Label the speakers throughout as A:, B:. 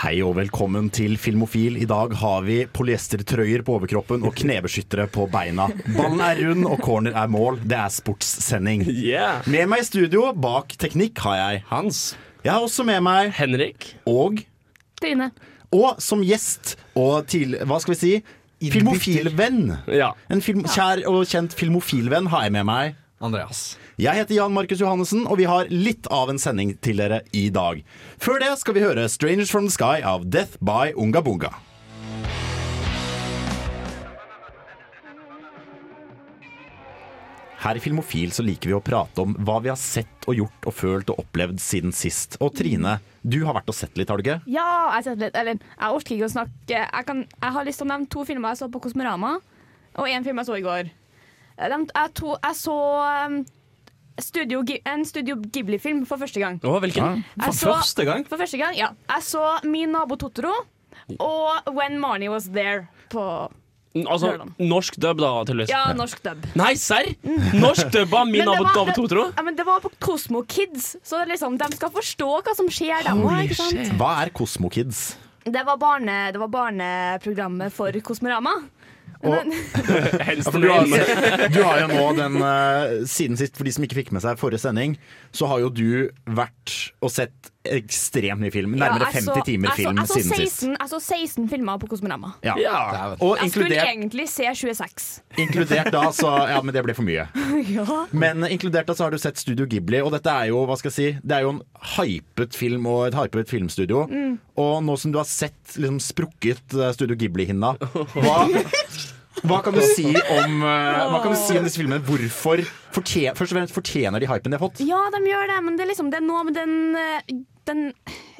A: Hei og velkommen til Filmofil. I dag har vi polyestertrøyer på overkroppen og knebeskyttere på beina. Ballen er rund og corner er mål. Det er sportssending.
B: Yeah.
A: Med meg i studio, bak teknikk, har jeg
B: Hans.
A: Jeg har også med meg
B: Henrik.
A: og
C: Trine.
A: Og som gjest og til Hva skal vi si? Filmofilvenn.
B: Ja.
A: En film, kjær og kjent filmofilvenn har jeg med meg.
D: Andreas.
A: Jeg heter Jan Markus Johannessen, og vi har litt av en sending til dere i dag. Før det skal vi høre 'Strangers From The Sky' av Death by Unga Bunga. Her i Filmofil så liker vi å prate om hva vi har sett og gjort og følt og opplevd siden sist. Og Trine, du har vært og sett litt, har du ikke?
C: Ja, jeg har sett litt. Eller, jeg orker ikke å snakke. Jeg, kan, jeg har lyst til å nevne to filmer jeg så på Kosmorama, og én film jeg så i går. Jeg, to, jeg så um, studio, en Studio Ghibli-film for første gang.
B: Åh, hvilken?
C: Ja.
B: For
C: så-
B: første gang?
C: For første gang, ja. Jeg så Min nabo Totoro og When Marnie Was There på
B: Altså,
C: Lørdag.
B: norsk dub, da, tydeligvis.
C: ja, norsk dub.
B: Nei, serr? Norsk dub av min nabo David Totoro?
C: Ja, men det var på Cosmo Kids, så det liksom, de skal forstå hva som skjer dem òg.
A: Hva er Cosmo Kids?
C: Det var, barne, det var barneprogrammet for Kosmorama. Men,
B: Hens
A: du, har, du har jo nå den eh, Siden sist, for de som ikke fikk med seg forrige sending, så har jo du vært og sett ekstremt mye film. Nærmere
C: Ja, altså,
A: 50 timer
C: altså,
A: film
C: altså,
A: siden sist.
C: 16, Jeg så 16 filmer på Kosmorama.
A: Ja.
B: Ja.
A: Og
C: Jeg skulle egentlig se 26.
A: inkludert da, så Ja, men det ble for mye.
C: ja.
A: Men inkludert da så har du sett Studio Ghibli, og dette er jo hva skal jeg si Det er jo en hypet film og et hypet filmstudio.
C: Mm.
A: Og nå som du har sett liksom sprukket eh, Studio Ghibli-hinna, hva, hva kan du si om uh, Hva kan du si om disse filmene? Hvorfor fortjener, først og fremst fortjener de hypen de har fått?
C: ja, de gjør det, men det er, liksom, det er noe med den, eh, den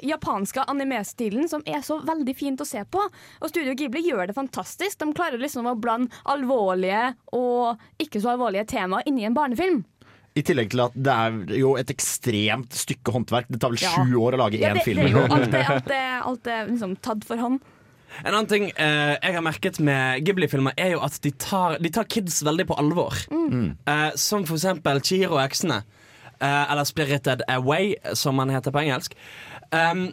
C: japanske anime-stilen som er så veldig fint å se på. Og Studio Ghibli gjør det fantastisk. De klarer liksom å blande alvorlige og ikke så alvorlige temaer inni en barnefilm.
A: I tillegg til at det er jo et ekstremt stykke håndverk. Det tar vel
C: Ja.
A: sju år å lage
C: Ja,
A: én
C: det,
A: film.
C: det er jo alt, det, alt, det, alt er liksom tatt for hånd.
B: En annen ting eh, jeg har merket med Ghibli-filmer, er jo at de tar, de tar kids veldig på alvor. Eh, som for eksempel Chihiro og Eksene. Eh, eller Spirited Away, som man heter på engelsk. Um,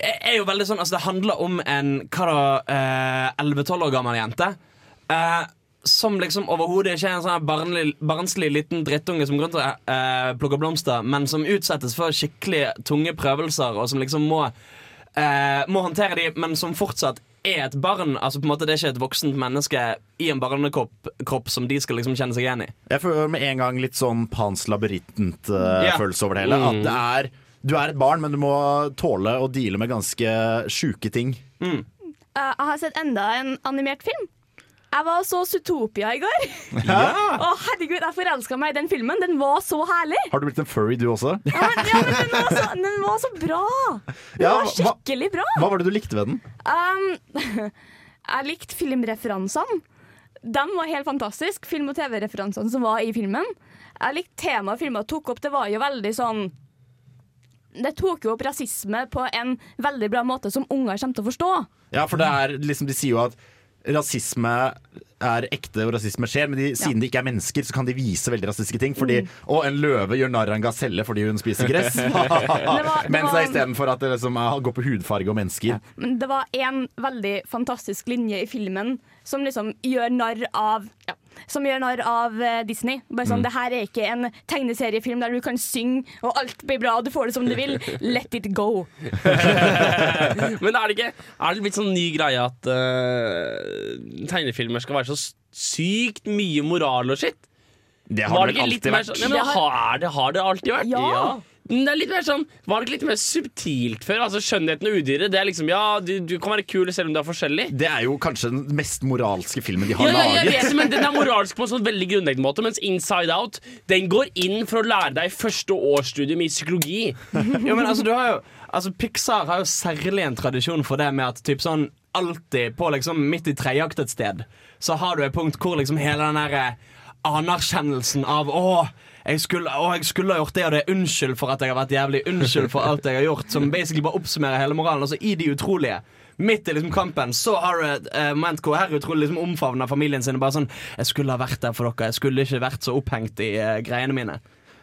B: er jo veldig sånn, altså Det handler om en hva da, eh, 11-12 år gammel jente. Uh, som liksom overhodet ikke er en sånn barnlig, barnslig liten drittunge som går rundt og uh, plukker blomster, men som utsettes for skikkelig tunge prøvelser, og som liksom må uh, må håndtere de, men som fortsatt er et barn. Altså på en måte Det er ikke et voksent menneske i en barnekropp kropp som de skal liksom kjenne seg igjen i.
A: Jeg føler med en gang litt sånn Pans labyrintent-følelse
B: Ja.
A: over det hele. At
B: Mm.
A: det er Du er et barn, men du må tåle å deale med ganske sjuke ting.
C: Eh, jeg har sett enda en animert film. Jeg var og så Zootopia i går. Å herregud, Jeg forelska meg i den filmen. Den var så herlig.
A: Har du blitt en furry, du også?
C: Ja, men, ja, men den, var så, den var så bra. Den
A: Ja,
C: var skikkelig bra.
A: Hva var det du likte ved den?
C: Um, jeg likte filmreferansene. De var helt fantastiske. Film- og TV-referansene som var i filmen. Jeg likte temaet filmen tok opp. Det var jo veldig sånn Det tok jo opp rasisme på en veldig bra måte som unger kommer til å forstå.
A: Ja, for det er liksom De sier jo at rasisme er ekte, og rasisme skjer, men de, siden de ikke er mennesker, så kan de vise veldig rasistiske ting. Fordi Å, en løve gjør narr av en gaselle fordi hun spiser gress.
C: var- det
A: Mens det istedenfor at det liksom går på hudfarge og mennesker.
C: Men det var en veldig fantastisk linje i filmen som liksom gjør narr av ja, Som gjør narr av eh, Disney. Bare sånn, Det her er ikke en tegneseriefilm der du kan synge og alt blir bra og du får det som du vil. Let it go.
B: Men er det ikke Er det blitt sånn ny greie at uh, tegnefilmer skal være så sykt mye moral og shit?
A: Det har det
B: det ikke
A: alltid vært.
B: sånn ja, men har, det, har det alltid vært?
C: Ja.
B: Men Det er litt mer sånn Var det ikke litt mer subtilt før? Altså Skjønnheten og udyret. Det er liksom Ja, du, du kan være kul selv om du er forskjellig.
A: Det er jo kanskje den mest moralske filmen de har
B: Ja, ja, jeg vet, men Den er moralsk på en sånn veldig grunnleggende måte, mens Inside Out Den går inn for å lære deg første årsstudium i psykologi. Jo, men altså, du har jo Altså, Pixar har jo særlig en tradisjon for det med at typ sånn alltid på liksom midt i tredjeakt et sted, så har du et punkt hvor liksom hele den derre anerkjennelsen av Å, jeg skulle, å, jeg skulle ha gjort det og det. Unnskyld for at jeg har vært jævlig. Unnskyld for alt jeg har gjort. Som basically bare oppsummerer hele moralen. Altså I De utrolige. Midt i liksom kampen så har du et eh, moment hvor Harry utrolig liksom omfavner familien sin. Bare sånn Jeg skulle ha vært der for dere. Jeg skulle ikke vært så opphengt i uh, greiene mine.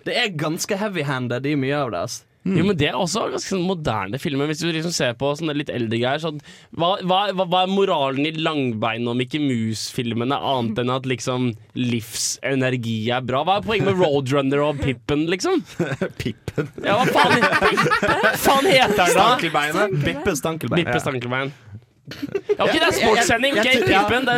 B: Det er ganske heavy-handed i mye av det. Ass.
D: Jo, men Det er også ganske sånn moderne filmer. Hvis du liksom ser på sånne litt eldre greier sånn, hva, hva, hva, er moralen i Langbein og Mickey Mouse-filmene, annet enn at liksom livsenergi er bra? Hva er poenget med Roadrunner og Pippen, liksom?
A: Pippen.
D: Ja, hva faen, faen heter den da?
A: Stankelbeinet.
B: Bippe stankelbein.
D: Bippe Stankelbein. Ja, ok, Det er sportssending, ok? Pippen, det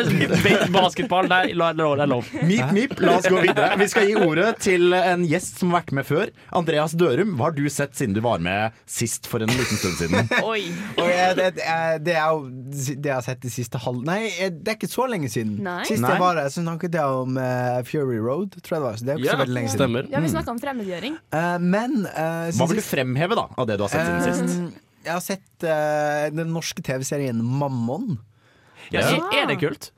D: er basketball. Det er lov. Det er lov.
A: Mip, mip, la oss gå videre. Vi skal gi ordet til en gjest som har vært med før. Andreas Dørum, hva har du sett siden du var med sist for en liten stund siden?
C: Oi.
E: Det, er jo det jeg har sett de siste halv... Nei, det er ikke så lenge siden.
C: Nei.
E: Sist jeg var her, så snakket jeg om eh, Fury Road, tror jeg det var. Så det er jo ikke
D: Ja,
E: så veldig lenge siden.
D: stemmer.
C: Ja, vi snakka om fremmedgjøring.
E: Eh, men eh,
A: Hva vil du fremheve da av det du har sett siden sist?
E: Jeg har sett uh, den norske TV-serien Mammon.
B: Ja, Er det kult?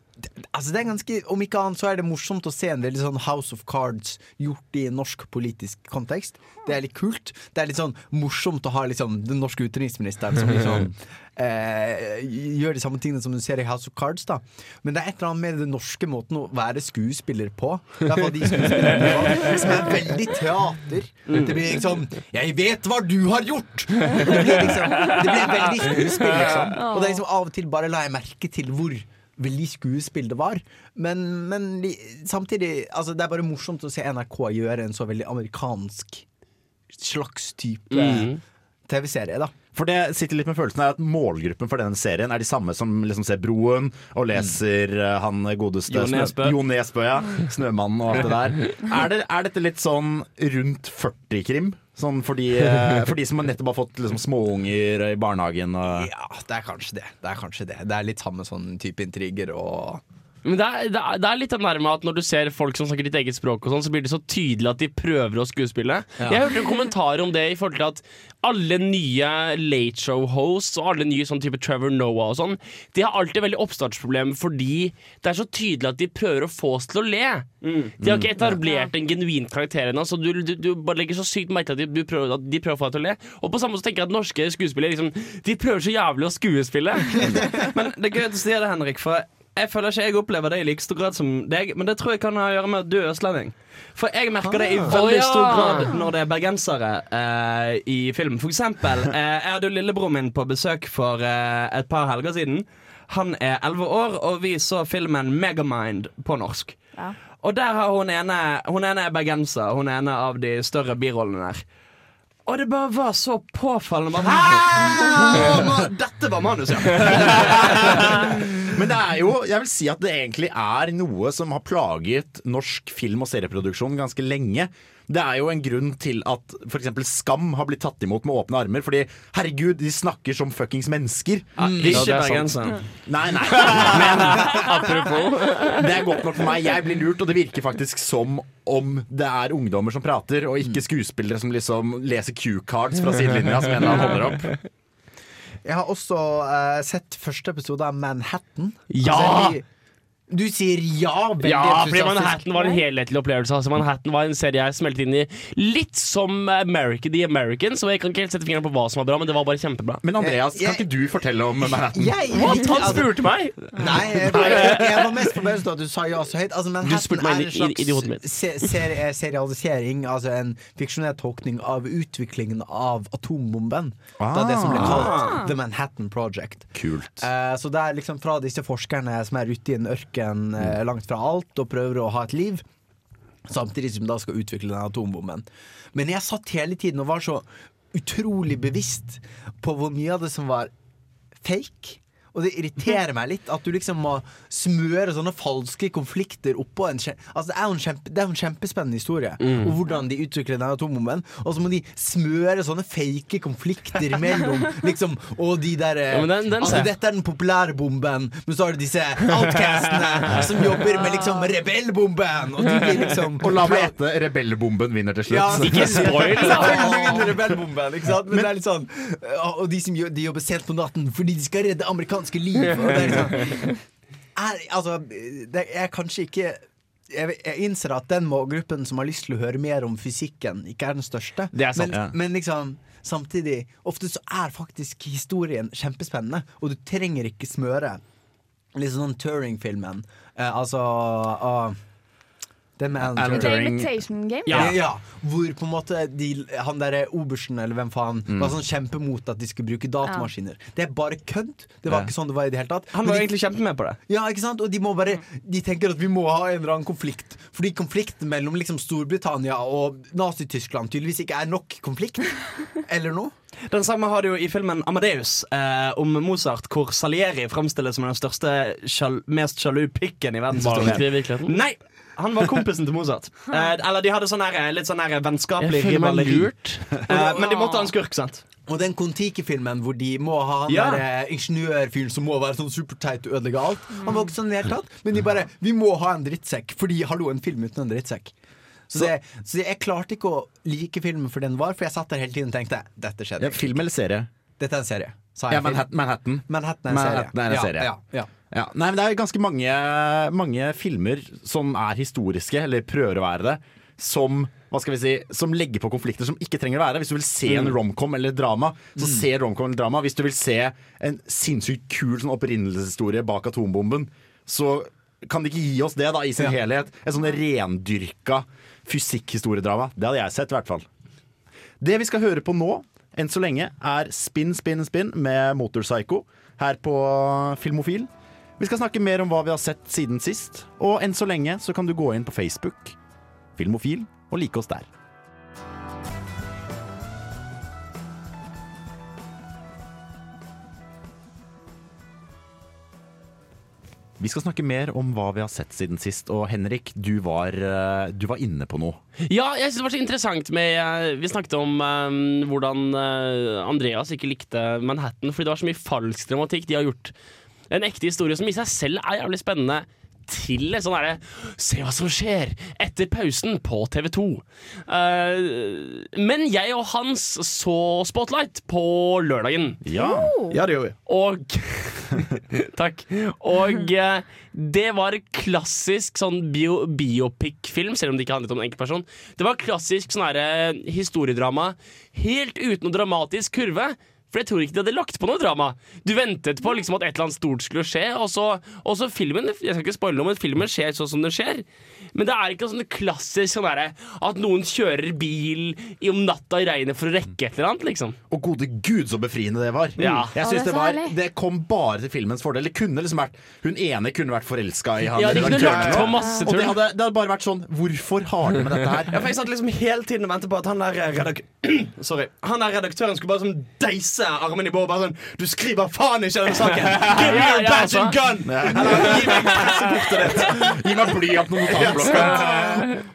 E: Altså det er ganske, Om ikke annet så er det morsomt å se en veldig sånn House of Cards gjort i en norsk politisk kontekst. Det er litt kult. Det er litt sånn morsomt å ha liksom den norske utenriksministeren som liksom eh, gjør de samme tingene som du ser i House of Cards. da Men det er et eller annet med den norske måten å være skuespiller på. De var, som er veldig teater. Det blir liksom 'Jeg vet hva du har gjort!' Det blir liksom Det blir veldig skuespill, liksom. Og det er liksom av og til bare la jeg merke til hvor veldig skuespill det var. Men, men samtidig altså Det er bare morsomt å se NRK gjøre en så veldig amerikansk slags type
D: Mhm.
E: TV-serie, da.
A: For det sitter litt med følelsen av at Målgruppen for denne serien er de samme som liksom ser Broen og leser mm. han godeste
D: Jo Nesbø.
A: Jo Nesbø, ja. Snømannen og alt det der. Er, det, er dette litt sånn rundt 40-krim? Sånn for de, eh, for de som nettopp har fått liksom, småunger i barnehagen og
E: Ja, det er kanskje det. Det er kanskje det Det er litt samme sånn type intriger og
D: Men det er, det, er, det er litt den der med at når du ser folk som snakker ditt eget språk, og sånn, så blir det så tydelig at de prøver å skuespille. Jeg hørte en kommentar om det i forhold til at alle nye Late Show-hosts og alle nye sånn type Trevor Noah og sånn, de har alltid veldig oppstartsproblemer fordi det er så tydelig at de prøver å få oss til å le. De har ikke etablert en genuin karakter ennå, så du, du, du bare legger så sykt merke til at de, du prøver, at de prøver å få deg til å le. Og på samme måte tenker jeg at norske skuespillere liksom, De prøver så jævlig å skuespille.
B: Men det er gøy at du sier det, Henrik. For jeg føler ikke jeg opplever det i like stor grad som deg. Men det tror jeg kan ha å gjøre med at du er østlending. For jeg merker det i veldig stor grad når det er bergensere eh, i film. For eksempel, eh, jeg hadde jo lillebroren min på besøk for eh, et par helger siden. Han er elleve år, og vi så filmen Megamind på norsk.
C: Ja.
B: Og der har hun ene Hun ene er bergenser. Hun er ene av de større birollene der. Og det bare var så påfallende. Bare, Dette var manus, ja!
A: Men det er jo, jeg vil si at det egentlig er noe som har plaget norsk film- og serieproduksjon ganske lenge. Det er jo en grunn til at f.eks. Skam har blitt tatt imot med åpne armer. Fordi herregud, de snakker som fuckings mennesker.
B: Ikke
D: Ja, det er sant.
B: Sånn.
A: Nei, nei, men
D: Apropos.
A: det er godt nok for meg. Jeg blir lurt, og det virker faktisk som om det er ungdommer som prater, og ikke skuespillere som liksom leser cue-cards fra sidelinja som en eller annen holder opp.
E: Jeg har også uh, sett første episode av Manhattan.
D: Ja!
E: Altså, du sier ja, veldig
D: Ja, fordi. Manhattan var en helhetlig opplevelse. Altså, Manhattan var en serie jeg smelte inn i litt som America, The Americans. Og jeg kan ikke helt sette fingeren på hva som var bra, men det var bare kjempebra.
A: Men Andreas,
E: Jeg-
A: kan ikke du fortelle om Manhattan?
E: Jeg,
D: What? Han
E: altså-
D: spurte meg!
E: Nei, jeg, jeg, jeg var mest forbauset over at du sa ja så høyt. Altså,
D: Du
E: Manhattan
D: spurte meg
E: er
D: inn
E: en
D: i- i- i hodet mitt.
E: slags se serie serialisering, altså en fiksjonell tolkning av utviklingen av atombomben. Ah. det som ble kalt The Manhattan Project.
A: Kult.
E: Uh, så det er liksom fra disse forskerne som er ute i en ørken eh, langt fra alt og prøver å ha et liv. Samtidig som da skal utvikle den atombomben. Men jeg satt hele tiden og var så utrolig bevisst på hvor mye av det som var fake. Og det irriterer meg litt at du liksom må smøre sånne falske konflikter oppå en Altså Det er jo en, kjempe, det er jo en kjempespennende historie Og hvordan de utvikler den atombomben. Og så må de smøre sånne fake konflikter mellom Liksom, og de der eh,
D: Ja, den- den
E: Altså
D: ser.
E: Dette er den populære bomben, men så har du disse outcastene som jobber med liksom rebellbomben. Og de blir liksom
A: Og la meg gjette, rebellbomben vinner til slutt.
E: ja,
D: Ikke spoil.
E: Selvfølgelig vinner rebellbomben, ikke sant? Men, det er litt sånn Og de som de jobber sent på natten fordi de skal redde amerikanske liv. Og det er liksom er, Altså, det er kanskje ikke jeg, innser at den målgruppen som har lyst til å høre mer om fysikken, ikke er den største.
D: Er sant,
E: men,
A: ja.
E: men liksom samtidig Ofte så er faktisk historien kjempespennende, og du trenger ikke smøre. Litt sånn Turing-filmen. Eh, altså med Alan
A: Alan
E: Turing.
C: Game.
E: Ja. ja, Hvor på en måte de, han derre obersten, eller hvem faen, var sånn kjempemot at de skulle bruke datamaskiner. Det er bare kødd. Det var
A: Ja.
E: ikke sånn det var i det hele tatt.
B: Han var
E: de-
B: egentlig kjempemed på det.
E: ja, ikke sant? Og de må bare De tenker at vi må ha en eller annen konflikt. Fordi konflikten mellom liksom Storbritannia og Nazi-Tyskland tydeligvis ikke er nok konflikt. Eller noe.
B: Den samme har du jo i filmen Amadeus eh, om Mozart, hvor Salieri framstilles som den største, sjal mest sjalu pikken i verdenshistorien. Nei! Han var kompisen til Mozart. Eh, eller de hadde sånn her, litt sånn her vennskapelig
D: Jeg føler meg
B: rivaleri.
D: lurt.
B: Eh, men de måtte ha en skurk, sant?
E: Og den Kon-Tiki-filmen hvor de må ha han
B: Ja.
E: der eh, ingeniørfyren som må være sånn superteit og ødelegge alt. Han var ikke sånn i det hele tatt. Men de bare Vi må ha en drittsekk, fordi hallo, en film uten en drittsekk. Så, det, så jeg klarte ikke å like filmen for den var, for jeg satt der hele tiden og tenkte dette skjedde.
A: Ja, film eller serie?
E: Dette er en serie. Sa
A: Ja,
E: jeg film?
A: Manhattan. Manhattan.
E: Manhattan er en serie.
A: Manhattan er en serie.
E: Ja, ja.
A: Ja, nei, men Det er ganske mange, mange filmer som er historiske, eller prøver å være det, som hva skal vi si, som legger på konflikter som ikke trenger å være. det. Hvis du vil se en romcom eller drama, så se romcom eller drama. Hvis du vil se en sinnssykt kul sånn opprinnelseshistorie bak atombomben, så kan de ikke gi oss det da i sin
E: Ja.
A: helhet. En sånn rendyrka fysikkhistoriedrama. Det hadde jeg sett, i hvert fall. Det vi skal høre på nå, enn så lenge, er Spinn, spinn, spinn med Motorpsycho her på Filmofil. Vi skal snakke mer om hva vi har sett siden sist, og enn så lenge så kan du gå inn på Facebook, Filmofil, og like oss der. Vi skal snakke mer om hva vi har sett siden sist. Og Henrik, du var, eh, du var inne på noe.
D: Ja, jeg synes det var så interessant med eh, Vi snakket om um, hvordan Andreas ikke likte Manhattan fordi det var så mye falsk dramatikk. De har gjort en ekte historie som i seg selv er jævlig spennende. Til sånn herre Se hva som skjer etter pausen på TV 2. men jeg og Hans så Spotlight på lørdagen.
A: Ja.
B: Ja, det gjorde vi.
D: Og Takk. Og uh, det var klassisk sånn bio, biopic-film, selv om det ikke handlet om en enkeltperson. Det var klassisk sånn herre historiedrama helt uten noe dramatisk kurve. For jeg tror ikke de hadde lagt på noe drama. Du ventet på liksom at et eller annet stort skulle skje, og så, og så filmen Jeg skal ikke spoile noe, men filmen skjer sånn som den skjer. Men det er ikke sånn klassisk sånn derre at noen kjører bil om natta i regnet for å rekke et eller annet, liksom.
A: Og gode gud, så befriende det var.
D: Ja.
A: Jeg synes
C: det
A: var, det kom bare til filmens fordel. Det kunne liksom vært Hun ene kunne vært forelska i han.
D: Ja, de kunne lagt på masse
A: Og det hadde, det hadde bare vært sånn Hvorfor har dere med dette her?
B: Ja, for jeg satt liksom hele tiden og ventet på at han der redaktøren Sorry Han der redaktøren skulle bare sånn deise armen i bordet. Bare sånn Du skriver faen ikke denne saken! Give me your
D: Ja, ja,
B: badge and
D: altså.
B: gun! Eller gi meg pressekortet ditt!
A: Gi meg blyanten og notatblokka.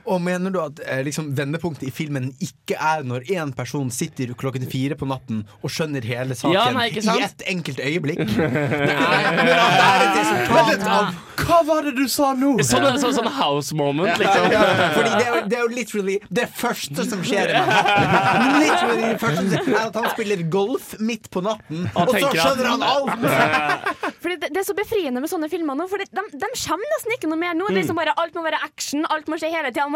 E: Og mener du at eh, liksom, vendepunktet i filmen ikke er når én person sitter klokken fire på natten og skjønner hele saken
D: Ja, nei,
E: i et enkelt øyeblikk? Det er, men det er et resultat av
B: Hva var det du sa nå?
D: Sånn, sånn, sånn house moment, liksom.
E: Fordi det er, det er jo literally det første som skjer i Manhattan. Literally det første som skjer er at han spiller golf midt på natten, og så skjønner han alt!
C: Fordi det, det er så befriende med sånne filmer nå, for de, de, de kommer nesten ikke noe mer nå. Det er liksom bare Alt må være action, alt må skje hele tida.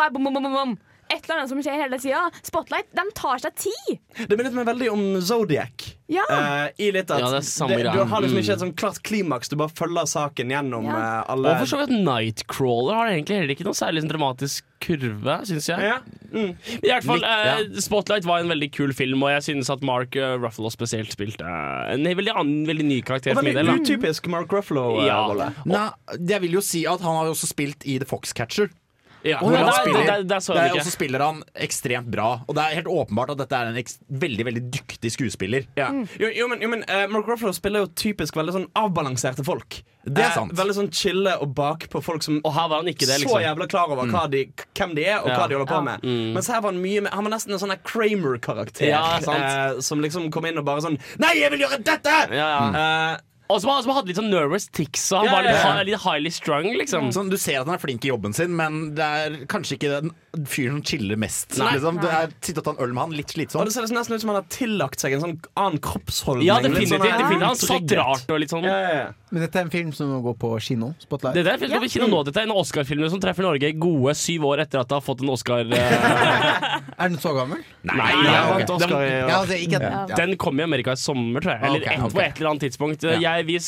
C: Et eller annet som skjer hele tida. Spotlight, de tar seg tid.
B: Det minnet meg veldig om Zodiac.
C: Ja.
B: Uh, I litt at
D: Ja, det
B: det. Du har liksom
D: Mm.
B: ikke et sånn klart klimaks, du bare følger saken gjennom
C: Ja.
B: uh, alle
D: Og for så vidt Nightcrawler har egentlig heller ikke noe særlig sånn dramatisk kurve, syns jeg.
B: ja. mm.
D: I hvert fall, eh, Spotlight var en veldig kul film, og jeg synes at Mark Ruffalo spesielt spilte en veldig, annen, veldig ny karakter
B: Og
D: for.
B: Veldig utypisk Mark Ruffalo-rolle.
D: Ja.
A: Jeg vil jo si at han har også spilt i The Foxcatcher.
D: Ja, oh,
A: ja.
D: der,
A: spiller-
D: der, der så
A: Der
D: jeg det
A: også
D: ikke.
A: spiller han ekstremt bra. Og det er helt åpenbart at dette er en veldig veldig dyktig skuespiller.
B: Ja. Jo, jo, men, jo, men uh, Mark Ruffalo spiller jo typisk veldig sånn avbalanserte folk.
A: Det er
B: Eh,
A: sant.
B: veldig sånn chille og bakpå folk som
D: Og her var han ikke det, liksom.
B: så jævla klar over hva de, hvem de er, og
D: Ja.
B: hva de holder på med.
D: Mm.
B: Mens her var han mye med Han var nesten en sånn Kramer-karakter.
D: Ja,
B: eh, som liksom kom inn og bare sånn Nei, jeg vil gjøre dette!
D: Ja, ja.
B: Eh,
D: Og som, som hadde litt sånn nervous tics Så han
B: Ja,
D: var litt,
B: ja, ja.
D: litt highly strung, liksom.
A: Sånn, du ser at han er flink i jobben sin, men det er kanskje ikke den fyren som chiller mest.
D: Nei.
A: Liksom. Du er Sitte og ta en øl med han, litt
B: Og det ser nesten ut som han har tillagt seg en sånn annen kroppsholdning.
D: Ja, definitivt.
B: sånn
D: Han satt rart og litt sånn.
B: Ja, ja, ja.
E: Men dette er en film som må gå på kino. Spotlight.
D: Det der går på kino nå. Dette er en Oscar-film som treffer Norge gode syv år etter at det har fått en Oscar. eh,
E: Er den så gammel?
D: Nei. Den kom i Amerika i sommer, tror jeg. Eller okay,
E: okay.
D: på et eller annet tidspunkt. Jeg, vi,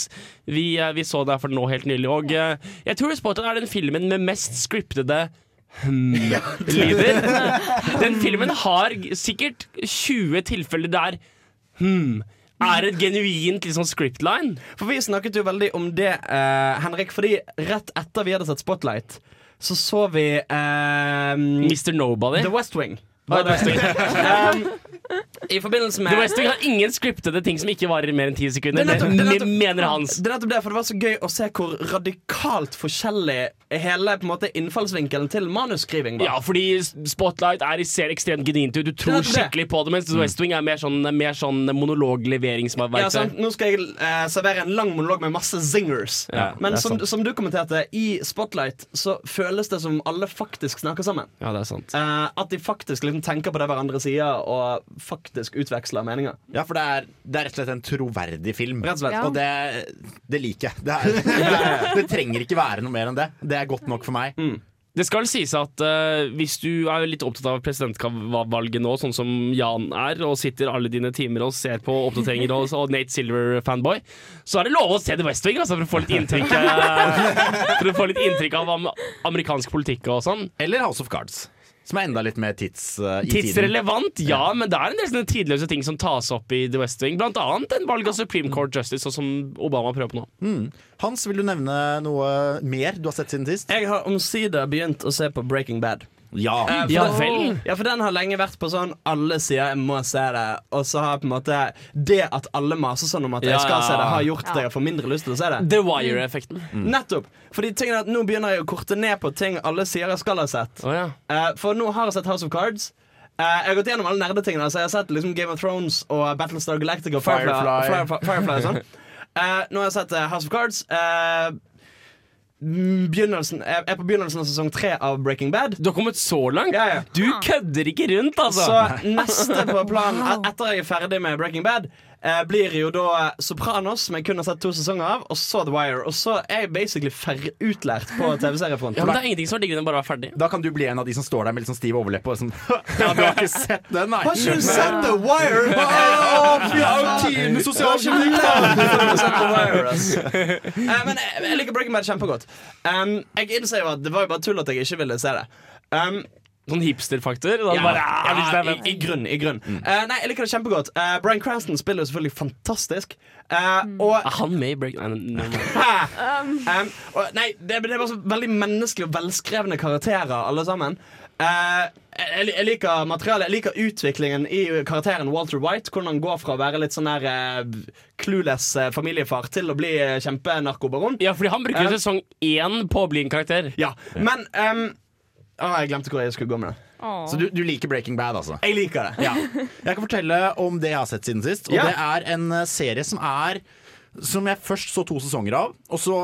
D: vi, eh, vi så det for nå helt nylig. Og eh, jeg tror Spotlight er den filmen med mest scriptede hmm-lyder. Den filmen har sikkert 20 tilfeller der hmm er et genuint liksom, scriptline.
B: For vi snakket jo veldig om det, eh, Henrik, fordi rett etter vi hadde sett Spotlight, så så vi eh,
D: Mr. Nobody.
B: The West Wing. Var det? um, I forbindelse med
D: The West Wing har ingen skriptede ting som ikke varer mer enn ti sekunder.
B: Det er nettopp- er
D: mener Hans.
B: Det er nettopp det, for det var så gøy å se hvor radikalt forskjellig hele på en måte innfallsvinkelen til manusskriving var.
D: Ja, fordi Spotlight er, ser ekstremt genuint ut. Du tror
B: det.
D: skikkelig på det, mens The West Wing er mer sånn, mer sånn monologleveringsverktøy.
B: Ja, sant? Nå skal jeg eh, servere en lang monolog med masse zingers.
D: Ja,
B: Men som, som du kommenterte, i Spotlight så føles det som alle faktisk snakker sammen.
D: Ja, det er sant.
B: Eh, at de faktisk liksom tenker på det hverandre sier, og faktisk utveksler meninger.
A: Ja, for det er, det er rett og slett en troverdig film.
B: Rett og slett.
C: Ja.
A: Og det, det liker jeg. Det, er, det, trenger ikke være noe mer enn det. Det er godt nok for meg.
D: Det skal sies at uh, hvis du er litt opptatt av presidentvalget nå, sånn som Jan er, og sitter alle dine timer og ser på oppdateringer og, og Nate Silver-fanboy, så er det lov å se The West Wing altså, for å få litt inntrykk uh, For å få litt inntrykk av am amerikansk politikk og sånn.
A: Eller House of Cards. Som er enda litt mer tids, uh, i tiden.
D: Tidsrelevant, ja, men det er en del sånne tidløse ting som tas opp i The West Wing. Blant annet en valg av Supreme Court Justice, sånn som Obama prøver på nå.
A: Hans, vil du nevne noe mer du har sett siden sist?
B: Jeg har omsider begynt å se på Breaking Bad.
A: Ja.
B: Eh, for
D: Ja vel.
B: Ja, for den har lenge vært på sånn alle sier jeg må se det, og så har på en måte det at alle maser sånn om at jeg skal se det, har gjort at jeg får mindre lyst til å se det.
D: The Wire-effekten.
B: Nettopp. Fordi tingen er at Nå begynner jeg å korte ned på ting alle sier jeg skal ha sett.
D: Oh, ja.
B: Eh, for nå har jeg sett House of Cards. Uh, jeg har gått gjennom alle nerdetingene. Så jeg har sett liksom Game of Thrones og Battlestar Galactica Firefly.
A: Firefly.
B: Firefly, Firefly og sånn. uh, nå har jeg sett uh, House of Cards. Mm, begynnelsen, jeg er på begynnelsen av sesong tre av Breaking Bad.
D: Du har kommet så langt?
B: Ja, ja.
D: Du kødder ikke rundt, altså!
B: Så neste på planen et- etter jeg er ferdig med Breaking Bad, eh, blir jo da Sopranos, som jeg kun har sett to sesonger av, og så The Wire. Og så er jeg basically utlært på TV-seriefronten.
D: men Det er ingenting som er diggere enn bare å være ferdig.
A: Da kan du bli en av de som står der med litt sånn stiv overleppe og sånn Ja, du har ikke sett den, nei?
B: Har ikke du sett The Wire?
A: Oh, jo tidenes sosialkritikk,
B: Eh, Men jeg, jeg liker Breaking Bad kjempegodt. Um, jeg innser jo at det var jo bare tull at jeg ikke ville se det. Um,
D: Sånn hipsterfaktor.
B: Ja,
D: bare, ja, til
B: ja, i, I grunn. i grunn Eh, Nei, jeg liker det kjempegodt. Uh, Bryan Cranston spiller jo selvfølgelig fantastisk. Eh, og
D: Er han med i Break... Nei, nei, nei.
B: um, og, Nei, det, det bare så veldig menneskelige og velskrevne karakterer, alle sammen. Eh, jeg, jeg liker materialet, jeg liker utviklingen i karakteren Walter White. Hvordan han går fra å være litt sånn der eh, clueless eh, familiefar til å bli eh, kjempenarkobaron.
D: Ja, fordi han bruker jo sesong én på å bli en karakter.
B: Ja, men um, å, Jeg glemte hvor jeg skulle gå med det.
A: Så du, du liker Breaking Bad, altså?
B: Jeg liker det.
A: Ja. Jeg kan fortelle om det jeg har sett siden sist. Og
B: Ja.
A: det er en eh, serie som er Som jeg først så to sesonger av, og så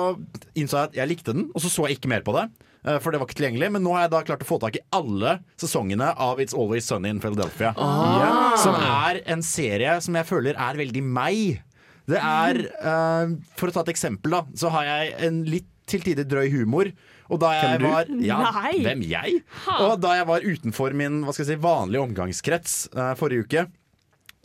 A: innså jeg at jeg likte den, og så så jeg ikke mer på det. eh, For det var ikke tilgjengelig Men nå har jeg da klart å få tak i alle sesongene av It's Always Sunny in Philadelphia. Ja. Som er en serie som jeg føler er veldig meg. Det er uh, For å ta et eksempel, da, så har jeg en litt til tider drøy humor. Og da jeg var ja,
C: Nei.
A: Hvem jeg? Og da jeg var utenfor min hva skal jeg si, vanlige omgangskrets eh, forrige uke,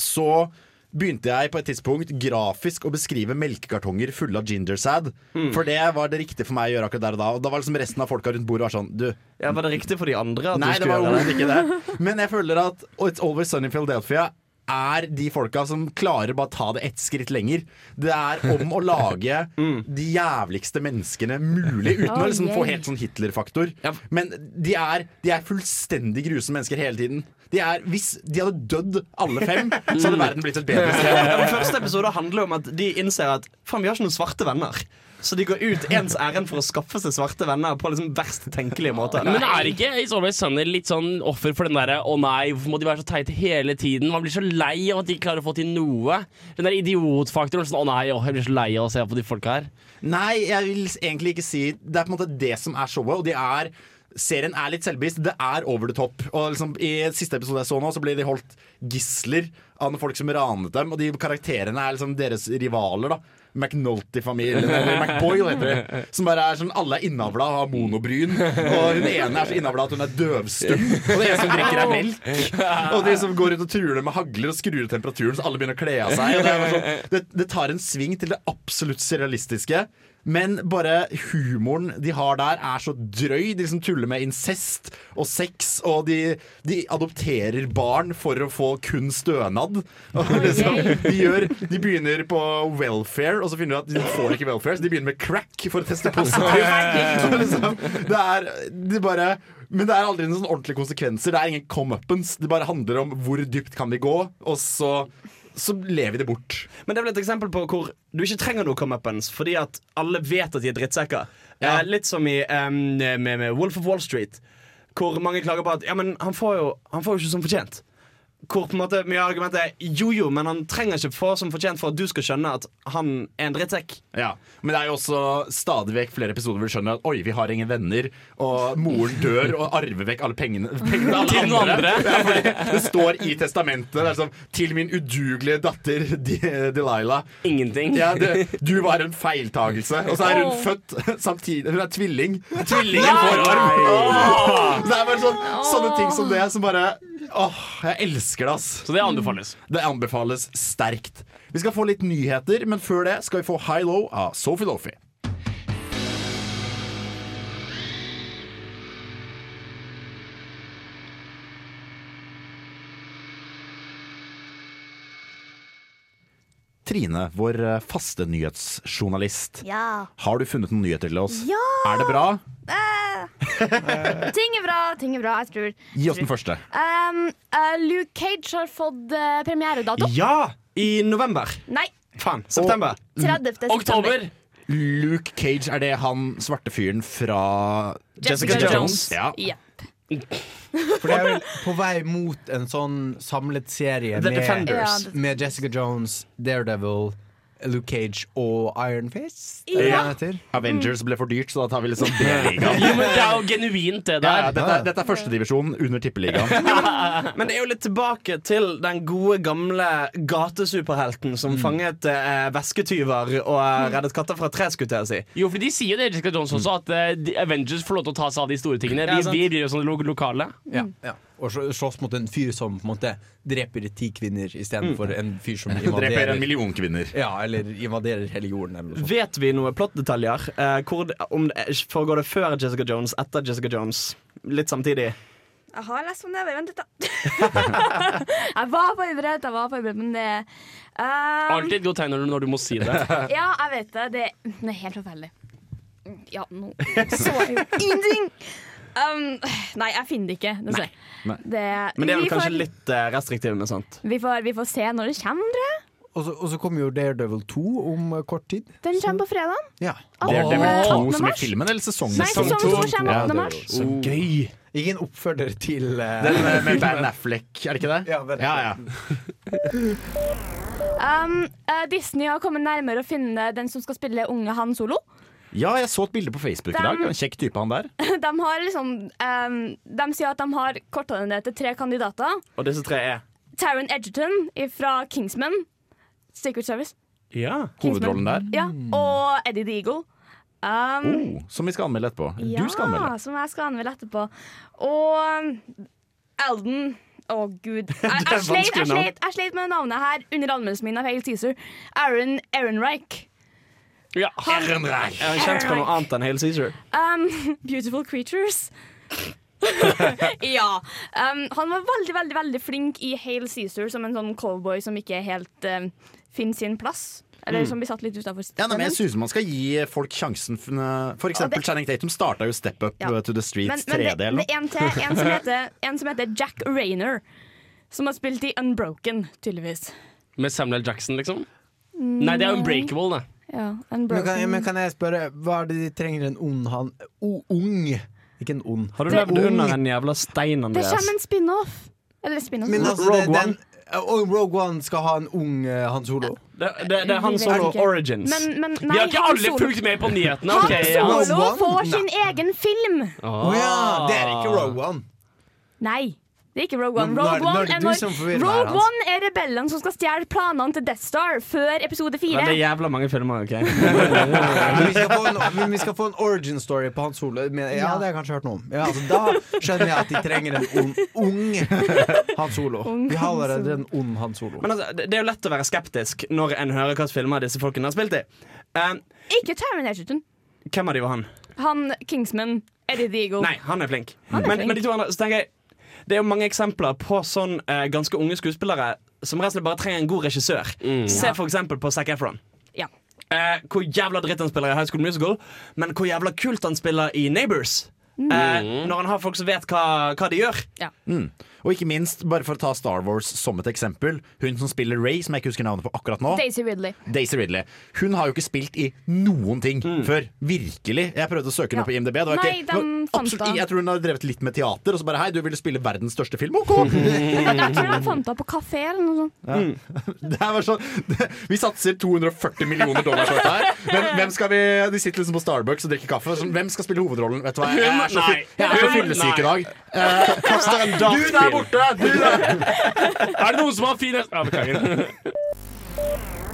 A: så begynte jeg på et tidspunkt grafisk å beskrive melkekartonger fulle av gingersad. For det var det riktige for meg å gjøre akkurat der og da. Og da var liksom resten av folka rundt bordet var sånn Du,
B: Ja, Var det riktig for de andre? At
A: nei,
B: du
A: det var
B: gjøre
A: overhodet ikke det. Men jeg føler at It's Always Sunny in Philadelphia er de folka som klarer bare ta det ett skritt lenger. Det er om å lage de jævligste menneskene mulig, uten å liksom få helt sånn Hitler-faktor.
D: Ja.
A: Men de er, de er fullstendig grusomme mennesker hele tiden. De er, hvis de hadde dødd alle fem, så hadde verden blitt et bedre sted.
B: Ja, Den første episode handler om at de innser at Faen, vi har ikke noen svarte venner. Så de går ut ens ærend for å skaffe seg svarte venner på liksom verst tenkelige måte.
D: Men er ikke It's Always Sunny litt sånn offer for den derre 'å nei, hvorfor må de være så teite hele tiden'? Man blir så lei av at de ikke klarer å få til noe. Den der idiotfaktoren. Sånn 'å nei, å, jeg blir så lei av å se på de folka her'.
A: Nei, jeg vil egentlig ikke si Det er på en måte det som er showet, og de er Serien er litt selvbevisst. Det er over the top. Og liksom, I siste episode jeg så nå, så ble de holdt gisler av noen folk som ranet dem. Og de karakterene er liksom deres rivaler. da McNulty-familien, eller McBoyle heter det. Som bare er sånn Alle er innavla og har monobryn. Og hun ene er så innavla at hun er døvstum. Og det eneste hun drikker, er melk. Og de som går ut og truer med hagler og skrur temperaturen så alle begynner å kle av seg. Det, sånn, det, det tar en sving til det absolutt surrealistiske. Men bare humoren de har der, er så drøy. De liksom tuller med incest og sex, og de, de adopterer barn for å få kun stønad. Liksom, de, gjør, de begynner på welfare, og så finner de at de får ikke welfare, så de begynner med crack for å teste positivt. Liksom, det er de bare men det er aldri noen sånn ordentlige konsekvenser. Det er ingen come-upens. Det bare handler om hvor dypt kan vi gå, og så, så lever vi det bort.
B: Men det er vel et eksempel på hvor du ikke trenger noe come-uppens fordi at alle vet at de er drittsekker.
A: Ja.
B: Eh, litt som i um, med, med Wolf of Wall Street, hvor mange klager på at Ja, men han får jo, han får jo ikke som fortjent. Hvor på en måte mye av argumentet er jo jo, men han trenger ikke få som fortjent for at du skal skjønne at han er en drittsekk.
A: Ja, Men det er jo også stadig vekk flere episoder hvor du skjønner at oi, vi har ingen venner, og moren dør og arver vekk alle pengene, pengene alle
D: Til
A: alle
D: noen
A: andre. Ja, det står i testamentet det er sånn, til min udugelige datter Delilah.
D: Ingenting.
A: Ja, det, du var en feiltagelse. Og så er hun
C: oh.
A: født samtidig. Hun er tvilling. Tvillingen får arv. Oh. Så det er bare sånn, sånne ting som det som bare Åh, jeg elsker det, ass.
D: Så det anbefales.
A: Det anbefales sterkt. Vi skal få litt nyheter, men før det skal vi få High Low av Sophie Lofi. Trine, vår eh, faste nyhetsjournalist.
C: Ja.
A: Har du funnet noen nyheter til oss?
C: Ja.
A: Er det bra?
C: Ting er bra, ting er bra, jeg tror.
A: Gi oss den første.
C: Um, uh, Luke Cage har fått uh, premieredato.
B: Ja! I november.
C: Nei,
B: Faen. September.
C: 30. september.
D: Oktober!
A: Luke Cage, er det han svarte fyren fra
B: Jessica Jones.
A: Ja.
C: Jepp.
E: For det er vel på vei mot en sånn samlet serie med, med Jessica Jones, Daredevil, Luke Cage og Iron Fist.
C: Ja.
A: Avengers ble for dyrt, så da tar vi liksom B-ligaen.
D: Jo, men det er jo genuint, det der.
A: ja, dette, dette er førstedivisjon under tippeligaen.
B: Men det er jo litt tilbake til den gode, gamle gatesuperhelten som fanget eh, vesketyver og eh, reddet katter fra tre, skulle si.
D: Jo, for de sier jo det, Jessica Jones også, at eh, Avengers får lov til å ta seg av de store tingene. Vi, vi blir jo sånn lo lokale.
E: Ja, ja. Og slåss mot en fyr som på en måte dreper ti kvinner istedenfor
B: Mm.
E: en fyr som
A: Dreper en million kvinner.
E: Ja, eller invaderer hele jorden. Eller sånt.
B: Vet vi noe plottdetaljer? Eh, hvor det, om det, foregår det før Jessica Jones, etter Jessica Jones? Litt samtidig?
C: Jeg har lest om det. Vent litt, da. jeg var forberedt, jeg var forberedt, men det um,
D: Alltid godt tegn når du- må si det.
C: Ja, jeg vet det. Det, det er helt forferdelig. Ja, nå så jeg jo ingenting! Um, nei, jeg finner det ikke. Nei.
A: Nei.
C: det,
B: Men det er vel kanskje
C: får,
B: litt restriktivt restriktive med sånt.
C: vi får, vi får se når det kommer, tror jeg.
E: Og så- Og så kommer jo Daredevil 2 om eh, kort tid.
C: Den kommer på fredag.
E: Ja.
A: To
C: 18.
A: som er filmen, eller sesongen?
C: Nei, sesong 2 kommer
A: Ja,
C: 18.
A: det er
C: mars.
A: jo-
B: Så gøy!
E: Ingen oppfølger til uh,
A: Den med, med Ben Affleck, er det ikke det?
E: Ja, Ben
A: ja, ja.
C: Um, uh, Disney har kommet nærmere å finne den som skal spille unge Han Solo.
A: Ja, jeg så et bilde på Facebook i dag. En kjekk type, han der.
C: De, har liksom, um, de sier at de har korta ned til tre kandidater.
B: Og disse tre er
C: Taron Edgerton fra Kingsman. Secret Service.
B: Ja.
A: Hovedrollen der.
C: Ja, Og Eddie the Eagle. Um,
A: Oh, som vi skal anmelde etterpå.
C: ja,
A: Du skal anmelde.
C: som jeg skal anmelde etterpå. Og Elden Å, Å, gud. Jeg, jeg, sleit, jeg, sleit, jeg sleit med navnet her under anmeldelsen min av Hale Teaser. Aaron Ehrenreich.
D: Ja.
A: Ehrenreich.
B: Er han kjent for noe annet enn Hale Caesar?
C: Um, beautiful Creatures. ja. Um, han var veldig, veldig veldig flink i Hale Caesar som en sånn cowboy som ikke helt um, finner sin plass. Eller som blir satt litt utafor
A: Ja, nei, men jeg synes man skal gi folk sjansen. For for eksempel Channing Tatum starta jo Step Up
C: Ja.
A: uh, to the Streets
C: Men, men det,
A: 3D. eller
C: det er en til. En som, heter, en som heter Jack Rayner. Som har spilt i Unbroken, tydeligvis.
D: Med Samuel Jackson, liksom? Nei, det er Unbreakable, det.
C: Ja, en
E: Men kan, men kan jeg spørre, hva er det de trenger en ond han o, Ung, ikke en ond.
B: Har du
C: Det-
B: levd under den jævla stein,
C: Det kommer en spin-off. Eller spin-off.
E: Men altså,
B: Rogue
E: det, den, og Rogue One skal ha en ung uh, Han Solo.
B: Det, det, det er Han Solo. Origins.
C: Men, men
D: Vi har ikke alle fulgt med på nyhetene.
C: Han Solo
E: ja.
C: Får sin egen film!
E: Å ja, det er ikke Rogue One.
C: Nei. Det er ikke Rogue One. Rogue
E: er
C: One er, når, Rogue. One er rebellen som skal stjele planene til Death Star før episode fire.
B: er jævla mange filmer, OK?
E: Vi, skal få en, men vi skal få en origin story på Hans Solo. Ja, det har jeg kanskje hørt noe om. Ja, altså, da skjønner jeg at de trenger en ond, ung Hans Solo. Vi har allerede en ond Hans Solo.
B: Men altså, det det er jo lett å være skeptisk når en hører hvilke filmer disse folkene har spilt i. Um,
C: Ikke Terminator.
B: hvem av de var han?
C: Han Kingsman, Eddie Deagle.
B: Nei, han er flink.
C: Han er
B: men,
C: flink.
B: men de to andre, så tenker jeg Det er jo mange eksempler på sånn eh, ganske unge skuespillere som rett og slett bare trenger en god regissør. Se for eksempel på Zac Efron.
C: Ja.
B: Eh, hvor jævla dritt han spiller i High School Musical, men hvor jævla kult han spiller i Neighbors. Eh, når han har folk som vet hva, hva de gjør.
A: Og ikke minst, bare for å ta Star Wars som et eksempel, hun som spiller Ray, som jeg ikke husker navnet på akkurat nå,
C: Daisy Ridley.
A: Daisy Ridley, hun har jo ikke spilt i noen ting før. Virkelig. Jeg prøvde å søke henne
C: Ja.
A: på IMDb. Det var
C: Nei,
A: ikke, det
C: de fant
A: absolutt, jeg tror hun har drevet litt med teater, og så bare Hei, du ville spille verdens største film? OK!
C: Jeg, tror han fant henne på kafé eller noe sånt.
A: Det her var sånn, det, vi satser 240 millioner dollar på dette her. Hvem, hvem skal vi, De sitter liksom på Starbucks og drikker kaffe. Hvem skal spille hovedrollen? Vet du hva, Jeg er så, jeg er så fyllesyk i dag. Kast deg en Du der borte! Du.
D: Er det noen som har fin hest? Ja, beklager.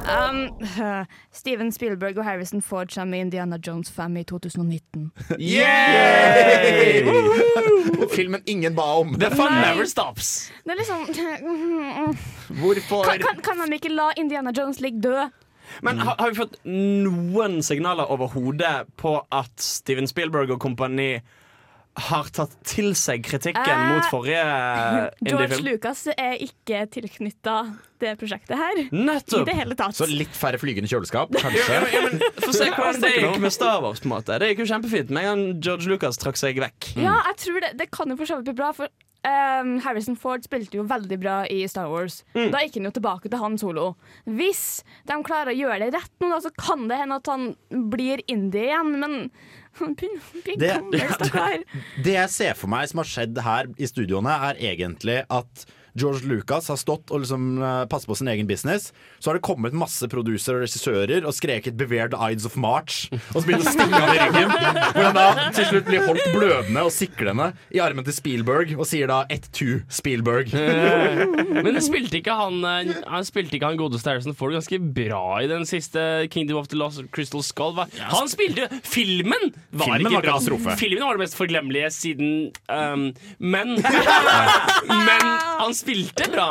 C: Um, Steven Spielberg og Harrison Ford kommer med Indiana Jones 5 i 2019.
A: Filmen ingen ba om.
D: The fun never stops.
C: Det er liksom
A: Hvorfor?
C: kan, kan, kan de ikke la Indiana Jones ligge død?
B: Men har, har vi fått noen signaler overhodet på at Steven Spielberg og kompani har tatt til seg kritikken
C: Eh,
B: mot forrige
C: George
B: indie-film?
C: Lucas er ikke tilknytta det prosjektet her. I det hele tatt.
A: Så litt færre flygende kjøleskap, kanskje?
B: ja, men Få se hvordan det gikk med Star Wars. på en måte Det gikk jo kjempefint med en gang George Lucas trakk seg vekk.
C: Ja, jeg tror det, det kan jo for så vidt bli bra, for Um, Harrison Ford spilte jo veldig bra i Star Wars.
B: Mm.
C: Da gikk han jo tilbake til han solo. Hvis de klarer å gjøre det rett nå, da, så kan det hende at han blir indie igjen, men
A: Det- Det jeg ser for meg som har skjedd her i studioene, er egentlig at George Lucas har stått og liksom eh, passet på sin egen business. Så har det kommet masse producer og regissører og skreket 'Beware the Ides of March'. Og så begynner å stinge av i ryggen. Hvor han da til slutt blir holdt blødende og siklende i armen til Spielberg og sier da 'ett to Spielberg'.
D: Men spilte ikke han eh, Han spilte ikke han godeste Harrison Ford ganske bra i den siste Kingdom of the Lost Crystal Skull? Han spilte Filmen var
A: Filmen
D: ikke
A: var
D: bra.
A: katastrofe.
D: Filmen var det mest forglemmelige siden um, Men Men han spilte bra.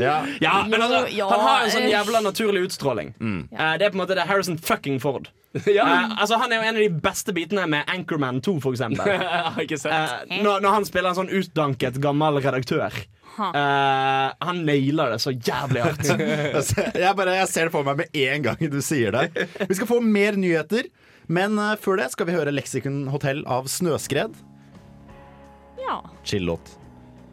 A: Ja.
B: Ja, men altså,
C: ja,
B: Han har en sånn
C: eh.
B: jævla naturlig utstråling. Eh, det er på en måte det er Harrison fucking Ford. uh, altså Han er jo en av de beste bitene med Anchorman 2, for eksempel.
D: Jeg ikke sett.
B: Eh, når, når han spiller en sånn utdanket, gammel redaktør. Uh, han nailer det så jævlig hardt.
A: Jeg, bare, jeg ser det for meg med en gang du sier det. Vi skal få mer nyheter, men før det skal vi høre Lexicon Hotell av Snøskred.
C: Ja,
A: Chill-låt.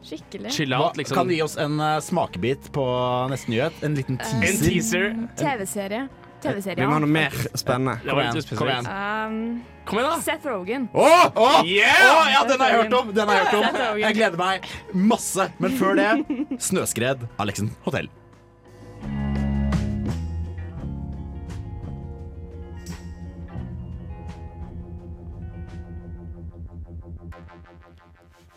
C: Skikkelig.
D: Chill out, liksom.
A: Kan du gi oss en uh, smakebit på neste nyhet? En liten
D: En
A: teaser?
D: teaser.
C: TV-serie.
B: Vi
C: TV-serie,
B: må ha noe mer spennende.
D: Kom
A: igjen, kom igjen.
C: Um,
D: Kom igjen, da.
C: Seth Rogen.
A: Oh, oh,
D: Yeah!
A: oh ja, den har jeg hørt om! Den har jeg hørt om. Jeg gleder meg masse. Men før det, Snøskred Alexen Lexen Hotell.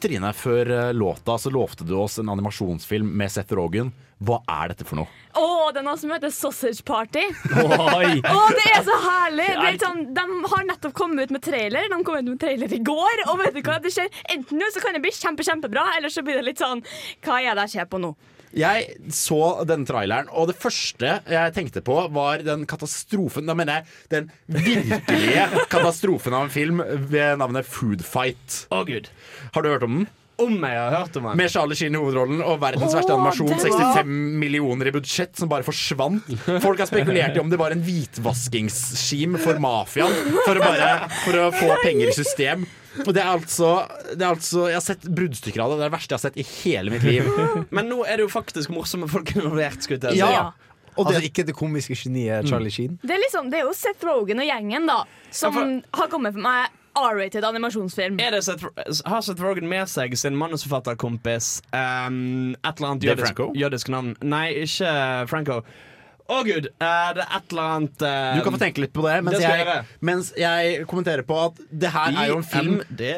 A: Trine, før eh, låta så lovte du oss en animasjonsfilm med Seth Rogen. Hva er dette for noe?
C: Å, det er noe som heter Sausage Party.
D: Oi.
C: oh, det er så herlig! Det er sånn, de har nettopp kommet ut med trailer. De kom ut med trailer i går. Og vet du hva, det skjer Enten nå så kan det bli kjempe, kjempebra, eller så blir det litt sånn Hva er det jeg ser på nå?
A: Jeg så denne traileren, og det første jeg tenkte på, var den katastrofen Da mener jeg den virkelige katastrofen av en film ved navnet Food Fight.
D: Å, gud.
A: Har du hørt om den?
B: Om jeg har hørt om han.
A: Med Charlie Sheen i hovedrollen og verdens verste animasjon. 65 millioner i budsjett som bare forsvant. Folk har spekulert i om det var en hvitvaskingsskim for mafiaen for å, bare, for å få penger i system. Og det er, altså, det er altså Jeg har sett bruddstykker av det. Det er det verste jeg har sett i hele mitt liv.
B: Men nå er det jo faktisk morsomme folk involvert. skulle jeg si.
A: Ja. Og det-
E: Altså ikke det komiske geniet Charlie Sheen.
C: Det er, liksom, det er jo Seth Rogen og gjengen da som
B: Ja, for-
C: har kommet for meg R-rated animasjonsfilm.
B: Er det Seth, har Seth Rogen med seg sin manusforfatterkompis um, et eller annet jødisk, jødisk navn? Nei, ikke Franco. Å gud, Uh, det er et eller annet uh,
A: Du kan få tenke litt på det mens,
B: det jeg
A: jeg, mens jeg kommenterer på at det her er jo en film de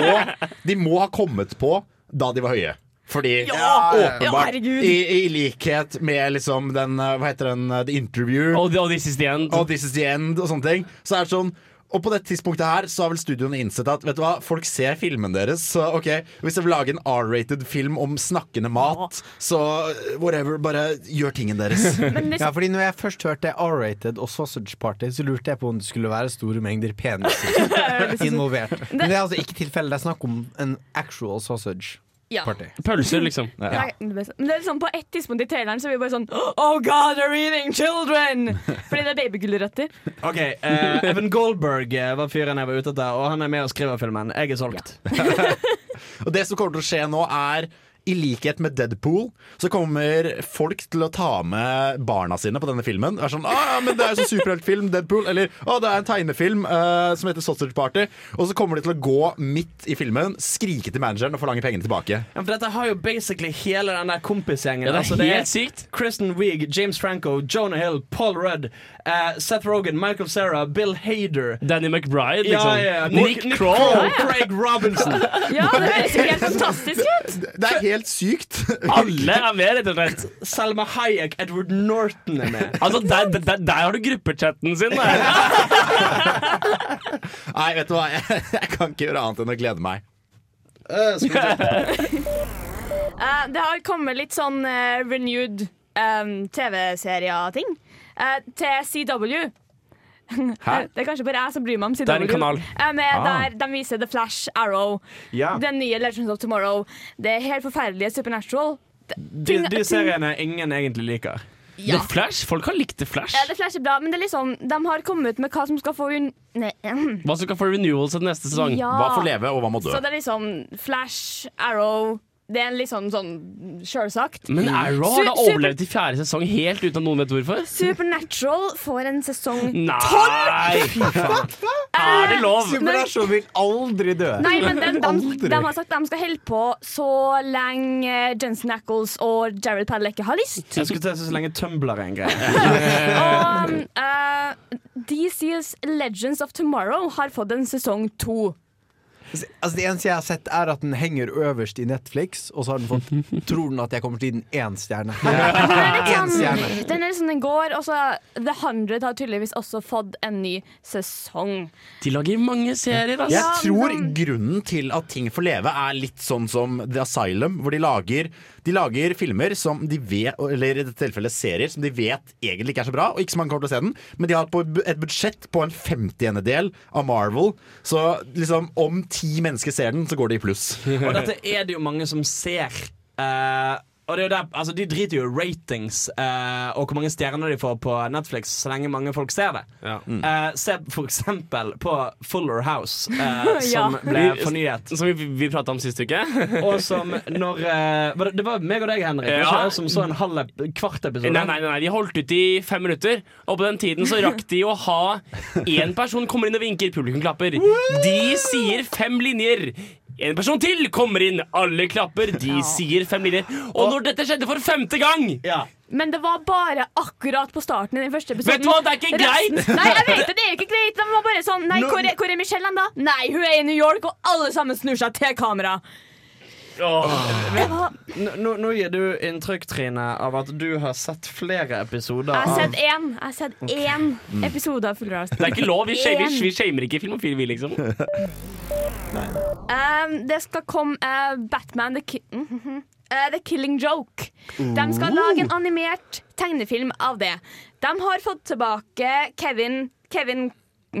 A: må, de må ha kommet på da de var høye. Fordi
C: Ja,
A: åpenbart,
C: ja,
A: i, i likhet med liksom den uh, Hva heter den? The Interview
D: Og, og This Is The End.
A: og This Is The End og sånne ting. Så er det sånn og på dette tidspunktet her Så har vel studioene innsett at Vet du hva, folk ser filmen deres. Så ok, hvis jeg vil lage en R-rated film om snakkende mat, så uh, whatever, bare gjør tingen deres.
C: Hvis...
E: Ja, fordi når jeg først hørte R-rated og Sausage Party, så lurte jeg på om det skulle være store mengder peniser involvert. Men det er altså ikke tilfellet. Det er snakk om en actual sausage
C: ja.
E: party.
D: Pølser, liksom.
C: Nei, Men det er liksom på ett tidspunkt i traileren så er vi bare sånn Oh God, they're eating children! Fordi det er babygulrøtter.
B: OK, Uh, Evan Goldberg eh, var fyren jeg var ute etter, og han er med og skriver filmen. Jeg er solgt.
A: Og det som kommer til å skje nå er i likhet med Deadpool så kommer folk til å ta med barna sine på denne filmen. Det er sånn, ah, men det er jo så superheltfilm, Deadpool. Eller ah, det er en tegnefilm uh, som heter Sausage Party. Og så kommer de til å gå midt i filmen, skrike til manageren og forlange pengene tilbake.
B: Ja, for dette har jo basically hele den der kompisgjengen.
D: Ja, det er
B: Altså,
D: helt sykt.
B: Kristen Wiig, James Franco, Jonah Hill, Paul Rudd, uh, Seth Rogen, Michael Cera, Bill Hader.
D: Danny McBride, liksom.
B: ja, ja.
D: Nick, Kroll.
B: Craig Robinson.
C: Ja, det høres jo helt fantastisk ut!
A: Det er helt sykt.
D: Alle er med, rett og slett.
B: Selma Hayek, Edward Norton er med.
D: Altså, der, der, der har du gruppechatten sin. Der.
A: Nei, vet du hva, jeg, jeg kan ikke gjøre annet enn å glede meg.
C: Eh, det har kommet litt sånn eh, renewed um, TV-serier-ting eh, til CW.
A: Hæ?
C: Det er kanskje bare jeg som bryr meg om CW.
D: Det er en kanal.
C: Eh, de viser The Flash, Arrow,
B: Ja.
C: den nye Legends of Tomorrow. Det er helt forferdelige Supernatural.
B: De, de seriene ingen egentlig liker.
C: Ja.
D: The Flash? Folk har likt The Flash.
C: Ja, The Flash er bra, men det liksom, de har kommet ut med hva som skal få. Nei.
D: Hva som skal få renewals til neste sesong.
C: Ja.
A: Hva får leve, og hva må dø?
C: Så det er liksom Flash, Arrow Det er litt sånn, sånn sjølsagt.
D: Men Arrow har da overlevd i fjerde sesong helt uten at noen vet hvorfor.
C: Supernatural får en sesong
D: faen. Er det lov?
E: Supernatural vil aldri dø.
C: Nei, men de, de,
E: Aldri.
C: de har sagt de skal holde på så lenge Jensen Ackles og Jared Padleck har lyst.
B: Jeg skulle til å si så lenge Tumblr er en greie.
C: Og uh, DC's Legends of Tomorrow har fått en sesong to.
E: Altså Det eneste jeg har sett, er at den henger øverst i Netflix, og så har den fått Tror den at jeg kommer til å gi den én stjerne.
C: Den er litt
E: Én stjerne.
C: sånn, den er sånn den går, og så The Hundred har tydeligvis også fått en ny sesong.
D: De lager mange serier, altså.
A: Jeg tror grunnen til at ting får leve, er litt sånn som The Asylum, hvor de lager, de lager filmer som de vet, eller i dette tilfellet serier, som de vet egentlig ikke er så bra, og ikke så mange kommer til å se den, men de har et budsjett på en femtiendedel av Marvel, så liksom om ti mennesker ser den, så går det i pluss.
B: Og dette er det jo mange som ser. Eh, og det er jo der, altså De driter jo i ratings eh, og hvor mange stjerner de får på Netflix, så lenge mange folk ser det.
D: Ja.
B: Eh, se for eksempel på Fuller House, eh, som
C: Ja.
B: ble fornyet.
D: Som vi, vi prata om sist uke.
B: Og som når eh, var det, det var meg og deg, Henrik,
D: Ja.
B: ikke, som så en halv kvart episode.
D: Nei, nei, nei, nei, De holdt ut i fem minutter, og på den tiden så rakk de å ha én person kommer inn og vinker, publikum klapper. De sier fem linjer. En person til kommer inn, alle klapper. De sier fem linjer. Og når dette skjedde for femte gang
B: Ja.
C: Men det var bare akkurat på starten i den første episoden.
D: Vet du hva, det er ikke greit!
C: Nei, jeg vet det, det er ikke greit. Det var bare sånn Nei, hvor er, hvor er Michelle da? Nei, hun er i New York, og alle sammen snur seg til kamera.
D: Åh.
B: Nå, nå, gir du inntrykk, Trine, av at du har sett flere episoder
C: jeg har
B: av
C: sett én Jeg har sett én episode av Full House.
D: Det er ikke lov. Vi shamer, vi shamer ikke Filmofil, vi, liksom.
C: Um, det skal komme uh, Batman The, Ki mm -hmm. uh, The Killing Joke. De skal lage en animert tegnefilm av det. De har fått tilbake Kevin Kevin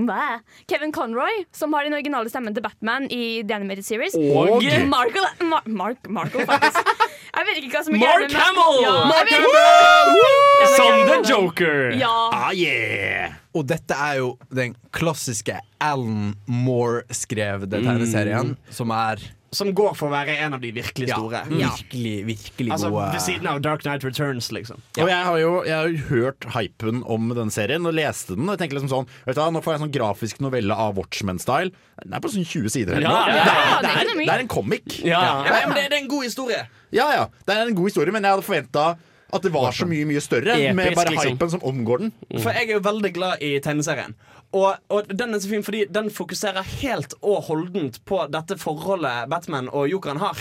C: Hva? Kevin Conroy, som har den originale stemmen til Batman i The Animated Series.
D: Og
C: Marco Mar Mark, Markle, faktisk. Jeg vet ikke hva som er
D: Mark Hamill!
C: Ja,
D: Mark
C: Hamill!
D: som The Joker.
C: Ja.
A: Ah, yeah!
E: Og dette er jo den klassiske Alan Moore-skrevne tegneserien, som er
B: som går for å være en av de virkelig store.
E: Ja, Virkelig, virkelig
B: Altså
E: gode
B: Ved siden av Dark Night Returns, liksom.
A: Og jeg har jo jeg har jo hørt hypen om den serien og leste den. Og jeg tenker liksom sånn vet du, Nå får jeg en sånn grafisk novelle av Watchmen-style. Den er på sånn 20 sider.
D: Ja, ja,
A: det,
C: ja,
A: er,
C: det er
A: det, er, det er en comic.
D: Ja.
B: Ja, men det, det er en god historie.
A: Ja ja, det er en god historie, men jeg hadde forventa at det var så mye mye større. med bare hypen
D: liksom.
A: hypen som omgår den.
B: For jeg er jo veldig glad i tegneserien. Og, og den er så fin fordi den fokuserer helt og holdent på dette forholdet Batman og Jokeren har.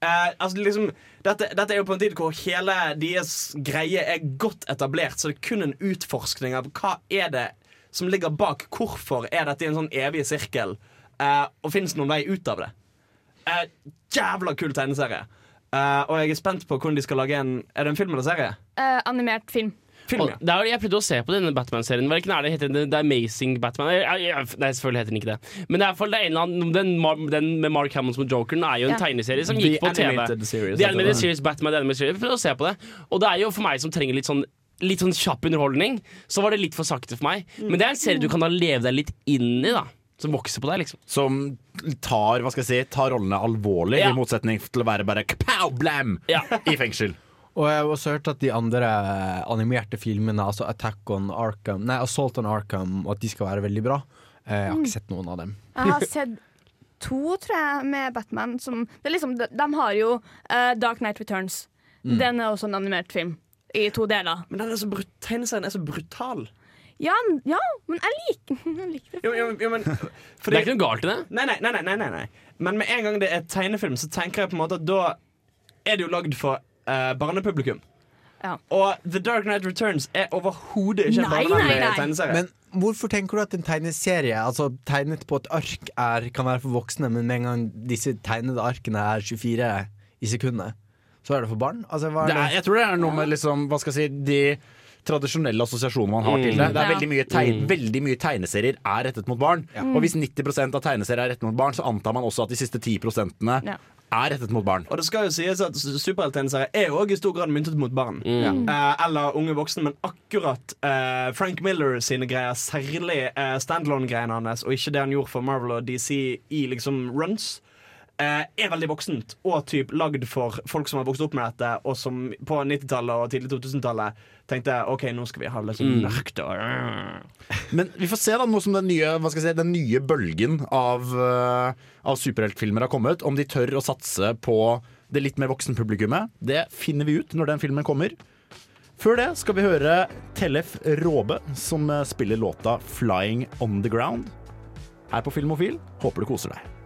B: Eh, altså liksom, dette, dette er jo på en tid hvor hele deres greie er godt etablert, så det er kun en utforskning av hva er det som ligger bak. Hvorfor er dette i en sånn evig sirkel? Eh, og fins det noen vei ut av det? Eh, jævla kul tegneserie. Eh, og jeg er spent på hvordan de skal lage en Er det en film eller serie?
C: Eh, animert film.
B: Film, ja.
D: det er, jeg prøvde å se på denne Batman-serien. Hva er det er heter? The Amazing Batman? Nei, selvfølgelig heter den ikke det. Men det er for det ene, den, den med Mark Hamill som Jokeren er jo en
C: Ja.
D: tegneserie som
B: The
D: gikk på TV.
B: Series,
D: The Animated. Series, Batman, The Animated Series. Jeg prøvde å se på det. Og det er jo for meg som trenger litt sånn Litt sånn kjapp underholdning, så var det litt for sakte for meg. Men det er en serie du kan da leve deg litt inn i, da. Som vokser på deg, liksom.
A: Som tar hva skal jeg si, tar rollene alvorlig,
D: Ja.
A: i motsetning til å være bare kapow, blam
D: Ja.
A: i fengsel.
E: Og jeg har også hørt at de andre animerte filmene, altså Attack on Arkham Nei, Assault on Arkham, og at de skal være veldig bra. Eh, Jeg har ikke sett noen av dem.
C: Jeg har sett to, tror jeg, med Batman. Som, det er liksom, de, de har jo uh, Dark Knight Returns. Den er også en animert film. I to deler.
B: Men den er så tegneserien er så brutal.
C: Ja, ja men jeg liker, jeg liker det.
B: Jo, jo, jo, men,
D: Det er ikke noe galt i det.
B: nei, nei, nei, nei, nei. Men med en gang det er tegnefilm, så tenker jeg på en måte at da er det jo lagd for eh, barnepublikum.
C: Ja.
B: Og The Dark Knight Returns er overhodet ikke en
C: Nei,
B: barnevennlig
C: nei, nei.
B: tegneserie.
E: Men hvorfor tenker du at en tegneserie, altså tegnet på et ark, er, kan være for voksne, men med en gang disse tegnede arkene er 24 i sekundet, så er det for barn? Altså, hva
A: Det
E: er
A: er, jeg tror det er noe med liksom, hva skal jeg si, de tradisjonelle assosiasjonene man har til det. Det er
C: Ja.
A: veldig mye, tegn, veldig mye tegneserier er rettet mot barn. Og hvis 90% av tegneserier er rettet mot barn, så antar man også at de siste 10
C: Ja.
A: Er rettet mot barn.
B: Og det skal jo sies at superhelttegneserier er også i stor grad myntet mot barn. Eh, eller unge voksne, men akkurat eh, Frank Miller sine greier, særlig eh, standalone-greiene hans, og ikke det han gjorde for Marvel og DC i liksom runs, er veldig voksent og typ lagd for folk som har vokst opp med dette, og som på 90-tallet og tidlig 2000-tallet tenkte OK, nå skal vi ha litt sånn mørkt og
A: Men vi får se da nå som den nye, si, den nye bølgen av, uh, av superheltfilmer har kommet, om de tør å satse på det litt mer voksenpublikummet. Det finner vi ut når den filmen kommer. Før det skal vi høre Tellef Råbe, som eh, spiller låta 'Flying On The Ground'. Her på Filmofil. Håper du koser deg.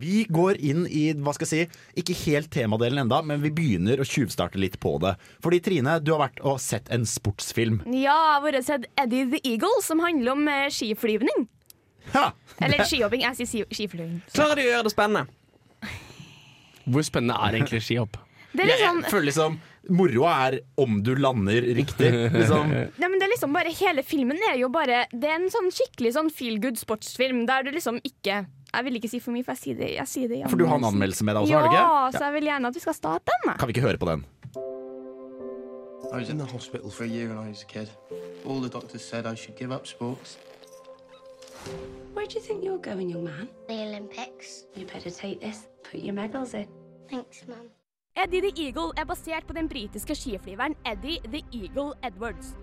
A: Vi går inn i hva skal jeg si, ikke helt temadelen enda, men vi begynner å tjuvstarte litt på det. Fordi Trine, du har vært og sett en sportsfilm.
C: Ja, jeg har vært sett Eddie the Eagle, som handler om eh, skiflyvning.
A: Ha!
C: Eller skihopping. Jeg sier skiflyvning.
B: Klarer de å gjøre det spennende?
D: Hvor spennende er egentlig skihopp?
C: Det er liksom,
A: jeg føler liksom Moroa er om du lander riktig. Liksom.
C: Nei, men det er liksom bare Hele filmen er jo bare Det er en sånn skikkelig sånn feel good sportsfilm der du liksom ikke Jeg vil ikke si for mye, for jeg sier det, jeg sier det i
A: For du har en anmeldelse med deg også,
C: Ja,
A: har du ikke?
C: så jeg vil gjerne at vi skal starte den.
A: Kan vi ikke høre på den?
F: I was in the hospital for a year when I was a kid. All the doctors said I should give up sports.
G: Where do you think you're going, young man?
H: The Olympics.
G: You better take this. Put your medals in.
H: Thanks, Mum.
C: Eddie the Eagle er basert på den britiske skiflyveren Eddie the Eagle Edwards.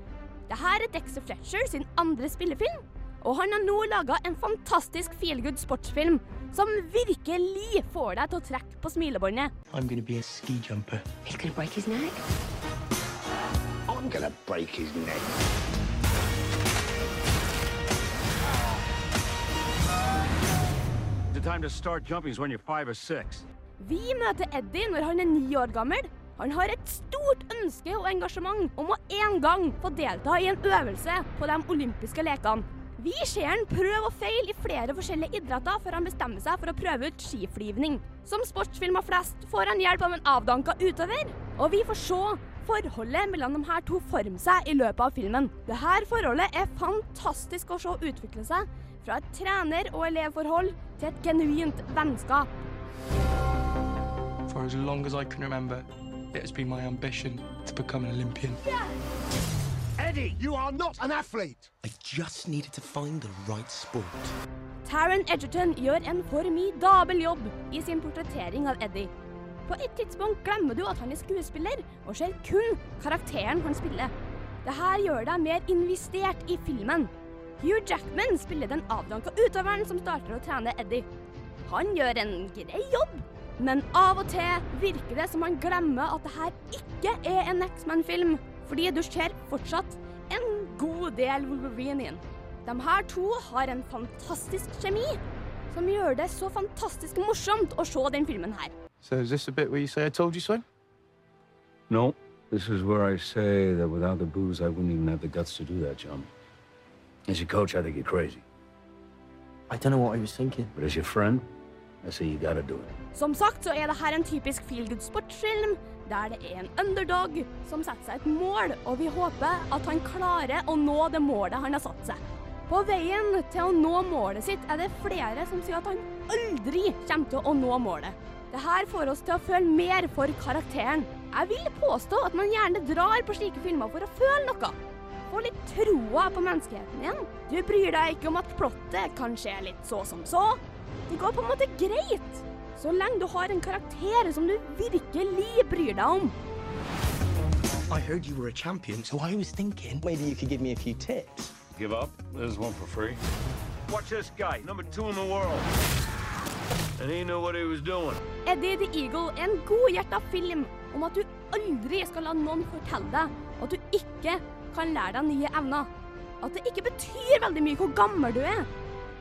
C: Dette er Dexter Fletcher sin andre spillefilm, og han har nå laga en fantastisk feelgood sportsfilm som virkelig får deg til å trekke på smilebåndet.
F: I'm going be a ski jumper.
G: He's going break his neck.
I: I'm gonna break his neck.
J: The time to start jumping is when you're five or six.
C: Vi møter Eddie når han er ni år gammel. Han har et stort ønske og engasjement om å en gang få delta i en øvelse på de olympiske lekene. Vi ser han prøve og feile i flere forskjellige idretter før han bestemmer seg for å prøve ut skiflyvning. Som sportsfilmer flest får han hjelp av en avdanka utøver, og vi får se forholdet mellom de her to forme seg i løpet av filmen. Dette forholdet er fantastisk å se utvikle seg fra et trener- og elevforhold til et genuint vennskap.
F: For as long as I can remember, it has been my ambition to become an Olympian.
I: Eddie, you are not an athlete.
F: I just needed to find the right sport.
C: Taron Edgerton gjør en formidabel jobb i sin portrettering av Eddie. På et tidspunkt glemmer du at han er skuespiller, og ser kun karakteren han spiller. Dette gjør deg mer investert i filmen. Hugh Jackman spiller den avdanka utøveren som starter å trene Eddie. Han gjør en grei jobb, men av og til virker det som han glemmer at dette ikke er en X-Man-film, fordi du ser fortsatt en god del Wolverine inn. De her to har en fantastisk kjemi, som gjør det så fantastisk morsomt å se den filmen her.
F: So is this the bit where you say I told you so?
J: No, this is where I say that without the booze, I wouldn't even have the guts to do that John. As your coach, I think you're crazy.
F: I don't know what I was thinking.
J: But as your friend, I say you gotta do it.
C: Som sagt så er det her en typisk feel good sportsfilm, der det er en underdog som setter seg et mål, og vi håper at han klarer å nå det målet han har satt seg. På veien til å nå målet sitt er det flere som sier at han aldri kommer til å nå målet. Dette får oss til å føle mer for karakteren. Jeg vil påstå at man gjerne drar på slike filmer for å føle noe. Få litt troa på menneskeheten igjen. Du bryr deg ikke om at plottet kan skje litt så som så. Det går på en måte greit. Så lenge du har en karakter som du virkelig bryr deg om.
F: I heard you were a champion, so I was thinking maybe you could give me a few tips.
J: Give up? There's one for free. Watch this guy, number two in the world. And he knew what he was doing.
C: Eddie the Eagle er en godhjerta film om at du aldri skal la noen fortelle deg at du ikke kan lære deg nye evner. At det ikke betyr veldig mye hvor gammel du er.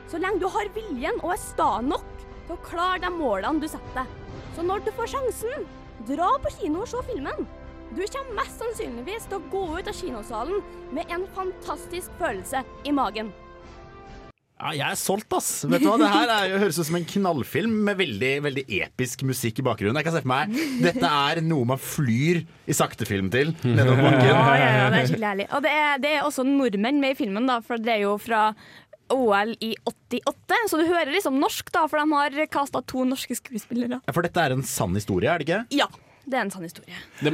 C: Så lenge du har viljen og er sta nok til å klare de målene du setter deg. Så når du får sjansen, dra på kino og se filmen. Du kommer mest sannsynligvis til å gå ut av kinosalen med en fantastisk følelse i magen.
A: Ja, jeg er solgt, ass. Vet du hva, Det her er, høres ut som en knallfilm med veldig veldig episk musikk i bakgrunnen. Jeg kan se for meg Dette er noe man flyr i saktefilm til nedover
C: Ja, ja, ja, det er skikkelig herlig. Og det er, det er også nordmenn med i filmen, da, for det er jo fra OL i 88, så du hører liksom norsk, da, for de har kasta to norske skuespillere.
A: Ja, For dette er en sann historie, er det ikke?
C: Ja, det er en sann historie.
D: Det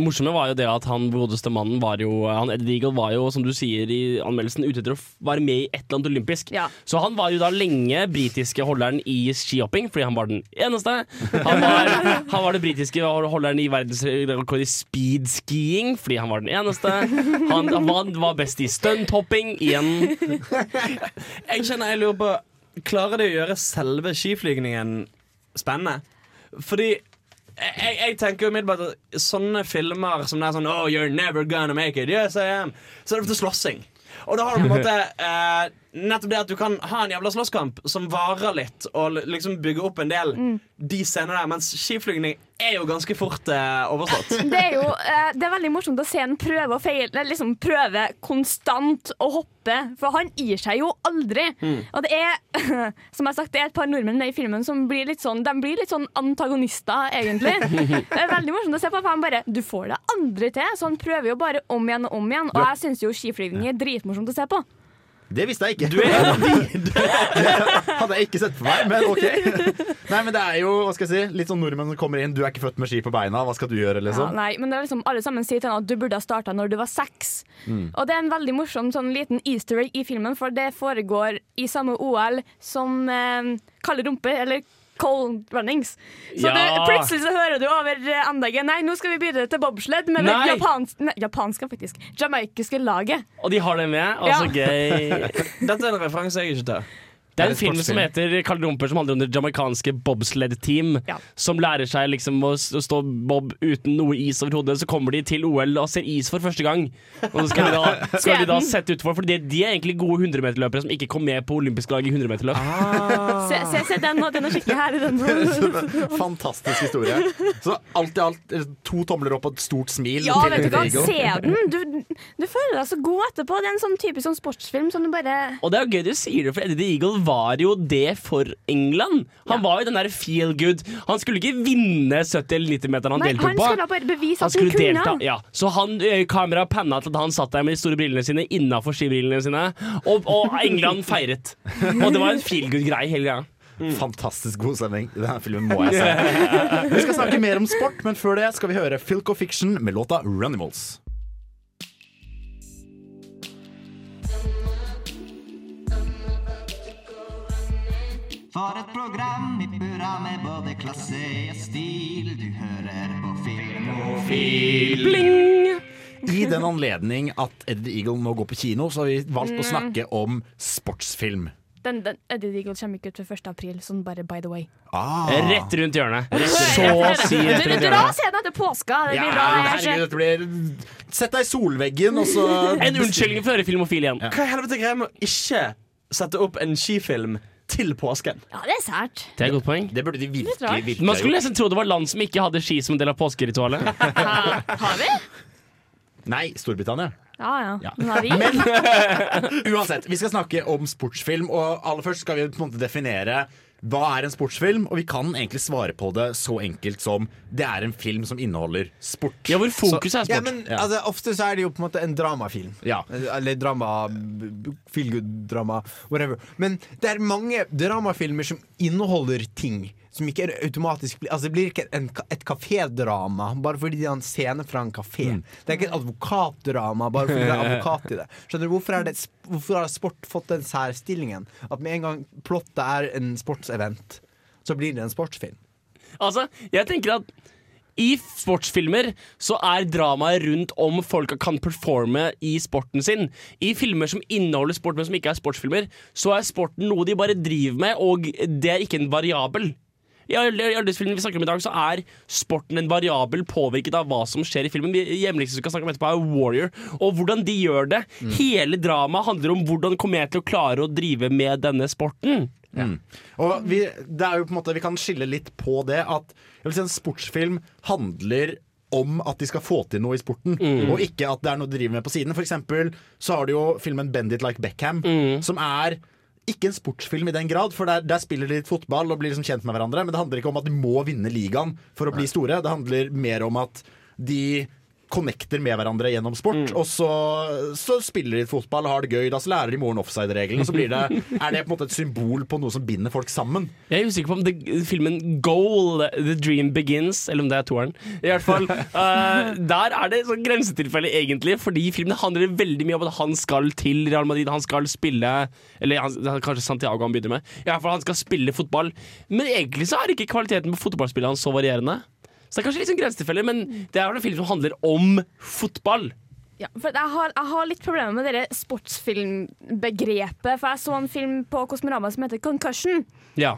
D: morsomme var jo det at han godeste mannen var jo Han Eddie Eagle var jo, som du sier i anmeldelsen, ute etter å være med i et eller annet olympisk.
C: Ja.
D: Så han var jo da lenge britiske holderen i skihopping, fordi han var den eneste. Han var, han var den britiske holderen i verdensrekord i speedskiing, fordi han var den eneste. Han, han var best i stunthopping igjen.
B: Jeg kjenner jeg lurer på Klarer de å gjøre selve skiflygningen spennende? Fordi jeg, jeg, tenker umiddelbart at sånne filmer som det er sånn Oh, you're never gonna make it. Yes, I am. Så er det ofte slåssing. Og da har du på en måte eh, nettopp det at du kan ha en jævla slåsskamp som varer litt, og liksom bygge opp en del de scenene der, mens skiflygning er jo ganske fort eh, overstått.
C: Det er jo eh, det er veldig morsomt å se en prøve å feile, liksom prøve konstant å hoppe, for han gir seg jo aldri.
K: Mm.
C: Og det er, som jeg har sagt, det er et par nordmenn med i filmen som blir litt sånn, de blir litt sånn antagonister, egentlig. Det er veldig morsomt å se på, for han bare Du får det aldri til, så han prøver jo bare om igjen og om igjen. Og jeg syns jo skiflygning er dritmorsomt å se på.
A: Det visste jeg ikke. Du er Hadde jeg ikke sett for meg, men ok. Nei, men det er jo hva skal jeg si, litt sånn nordmenn som kommer inn. Du er ikke født med ski på beina, hva skal du gjøre?
C: Ja,
A: liksom?
C: nei, men det er liksom Alle sammen sier til henne at du burde ha starta når du var seks.
A: Mm.
C: Og det er en veldig morsom sånn liten easter egg i filmen, for det foregår i samme OL som eh, Kalle rumper, eller cold runnings. Så
D: Ja.
C: du, plutselig så hører du over eh, anlegget Nei, nå skal vi videre til bobsled med det
D: japanske,
C: japansk, japanske, faktisk. Jamaikiske laget.
D: Og de har det med. Og så
C: Ja.
D: gøy.
B: Dette er en referanse jeg ikke tar.
D: Det er en film som heter Karl rumper, som handler om det jamaicanske bobsled-team. Som lærer seg liksom å stå bob uten noe is over hodet. Så kommer de til OL og ser is for første gang. Og så skal de da, skal de da sette utfor For de, de er egentlig gode 100-meterløpere som ikke kom med på olympisk lag i 100-meterløp.
C: Se, se, se den nå, den er skikkelig herlig, den.
A: Fantastisk historie. Så alt i alt to tomler opp og et stort smil.
C: Ja, vet du hva, se den! Du, du føler deg så god etterpå. Det er en sånn typisk sånn sportsfilm som du bare
D: Og det er jo gøy du sier det, for Eddie the Eagle var jo det for England. Han var jo den der feel good. Han skulle ikke vinne 70 eller 90-meteren han
C: Nei,
D: deltok
C: han
D: på.
C: skulle bare bevise
D: Han
C: at han kunne.
D: delta, ja. Så han, ø, kameraet panna til at han satt der med de store brillene sine innafor skibrillene sine, og, og England feiret. Og det var en feel good-greie hele greia.
A: Fantastisk god stemning. Denne filmen må jeg se. Vi skal snakke mer om sport, men før det skal vi høre Filco Fiction med låta Runimals.
K: For et program i burra med både klasse og stil. Du hører på Filmofil.
A: I den anledning at Eddie Eagle nå går på kino, så har vi valgt å
C: Mm.
A: snakke om sportsfilm.
C: Den, den Eddie Eagle kommer ikke ut før 1. april, sånn bare by the way.
A: Ah.
D: Rett rundt hjørnet.
C: Så
D: Så si rett rundt
C: Dra
D: hjørnet.
C: den etter påska. Det
A: Ja,
C: blir bra.
A: herregud, dette blir Sett deg i solveggen, og så
D: En unnskyldning for å høre Filmofil igjen.
B: Hva i helvete greier med å ikke sette opp en skifilm til påsken?
C: Ja, det er sært.
D: Det er et godt poeng.
A: Det burde de virkelig,
C: rart.
A: virkelig
D: Man skulle
A: gjort.
D: nesten tro det var land som ikke hadde ski som en del av påskeritualet.
C: Har vi?
A: Nei, Storbritannia.
C: Ja ja.
A: Ja.
C: Men har vi?
A: Uansett, vi skal snakke om sportsfilm, og aller først skal vi på en måte definere hva er en sportsfilm, og vi kan egentlig svare på det så enkelt som det er en film som inneholder sport.
D: Ja, hvor fokuset er
E: Ja,
D: sport.
E: men
A: Ja.
E: altså, Ofte så er det jo på en måte en dramafilm.
A: Ja.
E: Eller drama Feel good-drama, whatever. Men det er mange dramafilmer som inneholder ting. Som ikke automatisk blir- Altså Det blir ikke en, et kafédrama bare fordi det er en scene fra en kafé.
A: Mm.
E: Det er ikke et advokatdrama bare fordi det er advokat i det. Skjønner du, Hvorfor, det, hvorfor har sport fått den særstillingen? At med en gang plottet er en sportsevent, så blir det en sportsfilm.
D: Altså, jeg tenker at i sportsfilmer så er dramaet rundt om folka kan performe i sporten sin. I filmer som inneholder sport, men som ikke er sportsfilmer, så er sporten noe de bare driver med, og det er ikke en variabel. I alle, filmene vi snakker om i dag, så er sporten en variabel påvirket av hva som skjer i filmen. Vi- Hjemligste vi skal snakke om etterpå, er Warrior. Og hvordan de gjør det. Hele dramaet handler om hvordan kommer jeg til å klare å drive med denne sporten.
A: Mm. Og vi, det er jo på en måte, vi kan skille litt på det at jeg vil si en sportsfilm handler om at de skal få til noe i sporten, og ikke at det er noe de driver med på siden. For eksempel så har du jo filmen 'Bend It Like Beckham', som er ikke en sportsfilm i den grad, for der, der spiller de litt fotball og blir liksom kjent med hverandre. Men det handler ikke om at de må vinne ligaen for å bli store. Det handler mer om at de connecter med hverandre gjennom sport. Og så, så spiller de fotball og har det gøy. Da så lærer de moren offside-regelen. Og så blir det, er det på en måte et symbol på noe som binder folk sammen.
D: Jeg er usikker på om det, filmen Goal, The Dream Begins, eller om det er toeren. I hvert fall, uh, Der er det sånn grensetilfelle, egentlig, fordi filmen handler veldig mye om at han skal til Real Madrid. Han skal spille Eller han, kanskje Santiago han begynner med. I hvert fall Han skal spille fotball. Men egentlig så er ikke kvaliteten på fotballspillet hans så varierende. Så det er kanskje litt sånn grensetilfelle, men det er en film som handler om fotball.
C: Ja, for jeg har, jeg har litt problemer med det sportsfilmbegrepet. For jeg så en film på Kosmorama som heter Concussion.
D: Ja.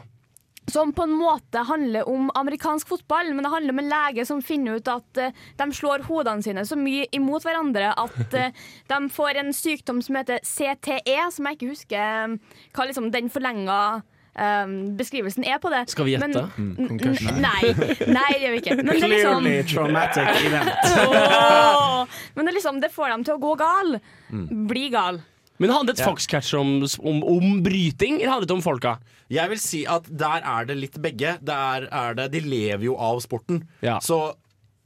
C: Som på en måte handler om amerikansk fotball, men det handler om en lege som finner ut at eh, de slår hodene sine så mye imot hverandre at eh, de får en sykdom som heter CTE, som jeg ikke husker eh, hva liksom den forlenga eh, beskrivelsen er på det.
D: Skal vi gjette?
C: Men,
D: Mm,
C: nei, nei, det gjør vi ikke. Men det liksom
B: Clearly traumatic event.
C: oh, Men det, liksom, det får dem til å gå gal. Bli gal.
D: Men handlet
A: Ja.
D: Foxcatcher om, om, om bryting, eller handlet det om folka?
A: Jeg vil si at der er det litt begge. Der er det, de lever jo av sporten.
D: Ja.
A: Så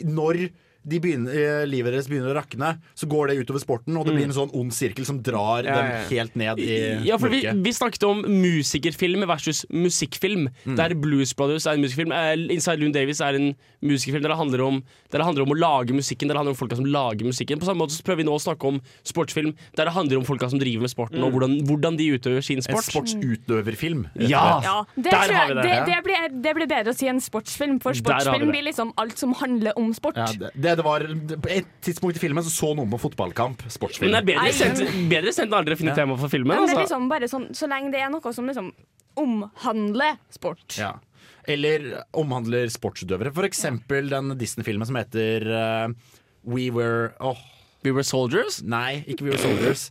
A: når de begynner, eh, livet deres begynner å rakne, så går det utover sporten, og det blir en sånn ond sirkel som drar
D: Ja,
A: dem
D: ja, dem
A: helt ned i
D: Ja, for vi, vi snakket om musikerfilm versus musikkfilm. Der Blues Brothers er en musikkfilm. eh, Inside Loon Davis er en musikkfilm der det, handler om, der det handler om å lage musikken. Der det handler om folka som lager musikken På samme måte så prøver vi nå å snakke om sportsfilm der det handler om folka som driver med sporten, og hvordan, hvordan de utøver sin sport.
A: En sportsutøverfilm.
D: Ja!
C: Ja, det,
D: Der har vi
C: det.
D: det.
C: Det, blir, det blir bedre å si en sportsfilm, for sportsfilm blir liksom alt som handler om sport.
A: Ja, det, det, det var, på et tidspunkt i filmen så så noen på fotballkamp. Sportsfilm.
D: Men det er bedre sendt, bedre sendt enn aldri å finne tema for filmen.
C: Men det er
D: Altså.
C: liksom bare sånn, så lenge det er noe som liksom omhandler sport.
A: Ja. Eller omhandler sportsutøvere. For eksempel den Disney-filmen som heter uh, We Were oh.
D: We Were Soldiers?
A: Nei, ikke We Were Soldiers.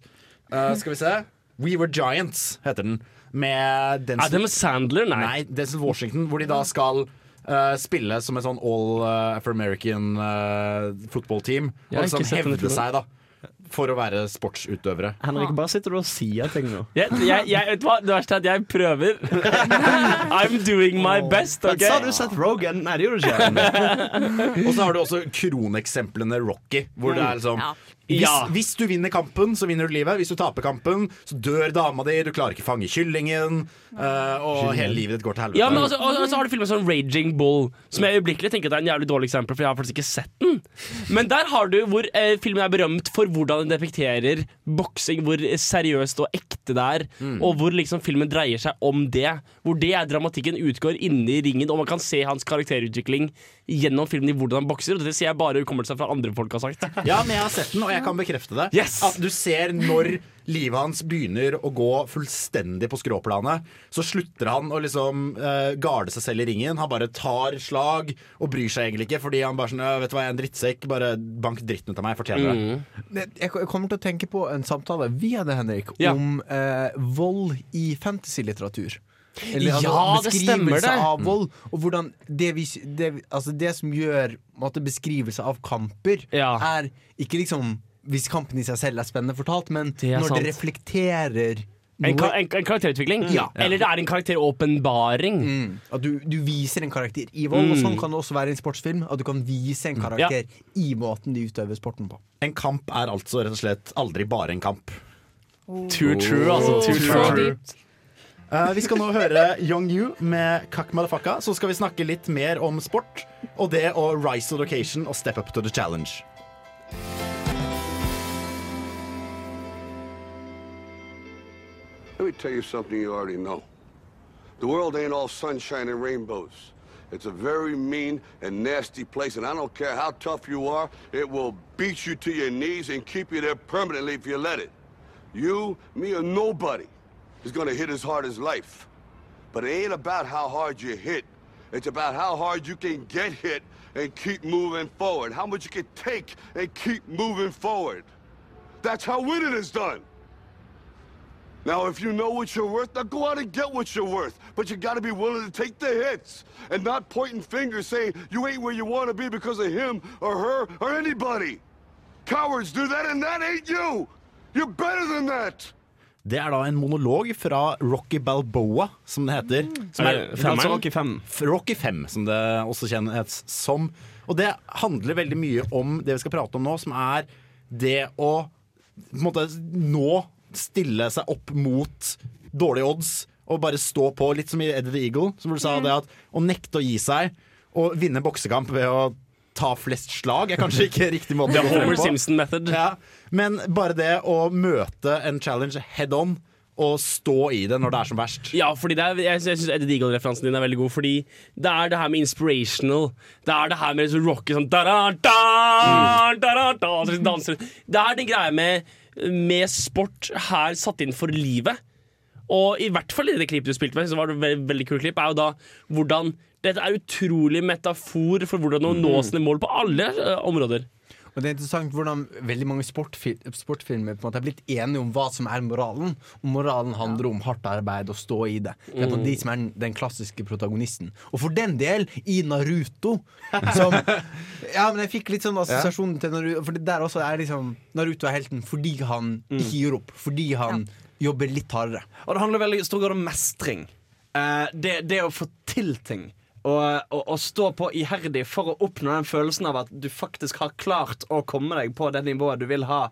A: Uh, skal vi se. We Were Giants heter den. Med Denzel,
D: Adam Sandler? Nei.
A: nei, Denzel Washington, hvor de da skal eh, spille som et sånn all uh, Afro-American uh, football team. Og liksom hevde seg, da. For å være sportsutøvere.
B: Henrik, bare sitter du og sier ting nå?
D: Jeg, jeg, jeg, vet du hva? Det verste er at jeg prøver. I'm doing my best, OK?
B: Sa du Seth Rogan? Nei, det gjorde du ikke.
A: Og så har du også kroneksemplene Rocky, hvor det er liksom
C: Ja.
A: Hvis,
D: Ja.
A: hvis du vinner kampen, så vinner du livet. Hvis du taper kampen, så dør dama di, du klarer ikke fange kyllingen, Uh, og hele livet ditt går til helvete.
D: Ja, men altså, og, og så har du filmer som Raging Bull, som jeg øyeblikkelig tenker at er en jævlig dårlig eksempel, for jeg har faktisk ikke sett den. Men der har du hvor eh, filmen er berømt for hvordan den defekterer boksing, hvor seriøst og ekte det er, og hvor liksom filmen dreier seg om det. Hvor det er dramatikken utgår inne i ringen, og man kan se hans karakterutvikling gjennom filmen i hvordan han bokser, og det sier jeg bare seg fra andre folk har sagt.
A: Ja, men jeg har sett den, og jeg kan bekrefte det.
D: Yes.
A: At du ser når livet hans begynner å gå fullstendig på skråplanet, så slutter han å liksom uh, garde seg selv i ringen. Han bare tar slag og bryr seg egentlig ikke, fordi han bare sånn Vet du hva, jeg er en drittsekk. Bare bank dritten ut av meg. Jeg fortjener det.
E: Mm. Jeg jeg kommer til å tenke på en samtale vi hadde, Henrik,
D: Ja.
E: om uh, vold i fantasy-litteratur. Eller, altså,
D: Ja, det stemmer det.
E: av vold, og hvordan det, vi, det, altså det som gjør måtte, beskrivelse av kamper,
D: Ja.
E: er ikke liksom hvis kampen i seg selv er spennende fortalt, men
D: Det
E: når
D: sant.
E: det reflekterer
D: En, ka en, en karakterutvikling.
E: Ja.
D: Eller det er en karakteråpenbaring.
E: Mm. At du, du viser en karakter i vold, og sånn kan det også være i en sportsfilm. At du kan vise en karakter i måten de utøver sporten på.
A: En kamp er altså rett og slett aldri bare en kamp.
D: Too true, altså. Too true.
A: Eh, vi skal nå høre Young You med Kakk Madafaka. Så skal vi snakke litt mer om sport og det å rise to the occasion og step up to the challenge.
L: Let me tell you something you already know. The world ain't all sunshine and rainbows. It's a very mean and nasty place, and I don't care how tough you are, it will beat you to your knees and keep you there permanently if you let it. You, me, or nobody is gonna hit as hard as life. But it ain't about how hard you hit. It's about how hard you can get hit and keep moving forward. How much you can take and keep moving forward. That's how winning is done. Now, if you know what you're worth, now go out and get what you're worth. But you gotta be willing to take the hits and not pointing fingers saying you ain't where you wanna be because of him or her or anybody. Cowards do that and that ain't you. You're better than that.
A: Det er da en monolog fra Rocky Balboa, som det heter. Som
D: Er
A: altså Rocky 5. Rocky 5, som det også kjennes som. Og det handler veldig mye om det vi skal prate om nå, som er det å på en måte nå stille seg opp mot dårlige odds og bare stå på, litt som i Eddie the Eagle, som du sa, det at å nekte å gi seg og vinne boksekamp ved å ta flest slag er kanskje ikke riktig måte å
D: Homer
A: på.
D: Simpson method.
A: Ja, men bare det å møte en challenge head on og stå i det når det er som verst.
D: Ja, fordi det er, jeg, jeg syns Eddie Deagle-referansen din er veldig god. Fordi det er det her med inspirational. Det er det her med så rocky sånn da, da, da, da, da, da, danser. Det er den greia med, med sport her satt inn for livet. Og i hvert fall i det klippet du spilte med, så var det et veldig, veldig kult klipp, er jo da hvordan dette er utrolig metafor for hvordan å nå sine mål på alle uh, områder.
E: Og det er interessant hvordan veldig mange sportfil sportfilmer på en måte er blitt enige om hva som er moralen. Og moralen handler om hardt arbeid og stå i det. Det er på de som er den- den klassiske protagonisten. Og for den del, i Naruto som Ja, men jeg fikk litt sånn assosiasjon til Naruto. For det der også er liksom Naruto er helten fordi han ikke gir opp. Fordi han jobber litt hardere.
B: Og det handler veldig stor grad om mestring. Uh, det, det å få til ting. Og, og, stå på iherdig for å oppnå den følelsen av at du faktisk har klart å komme deg på det nivået du vil ha,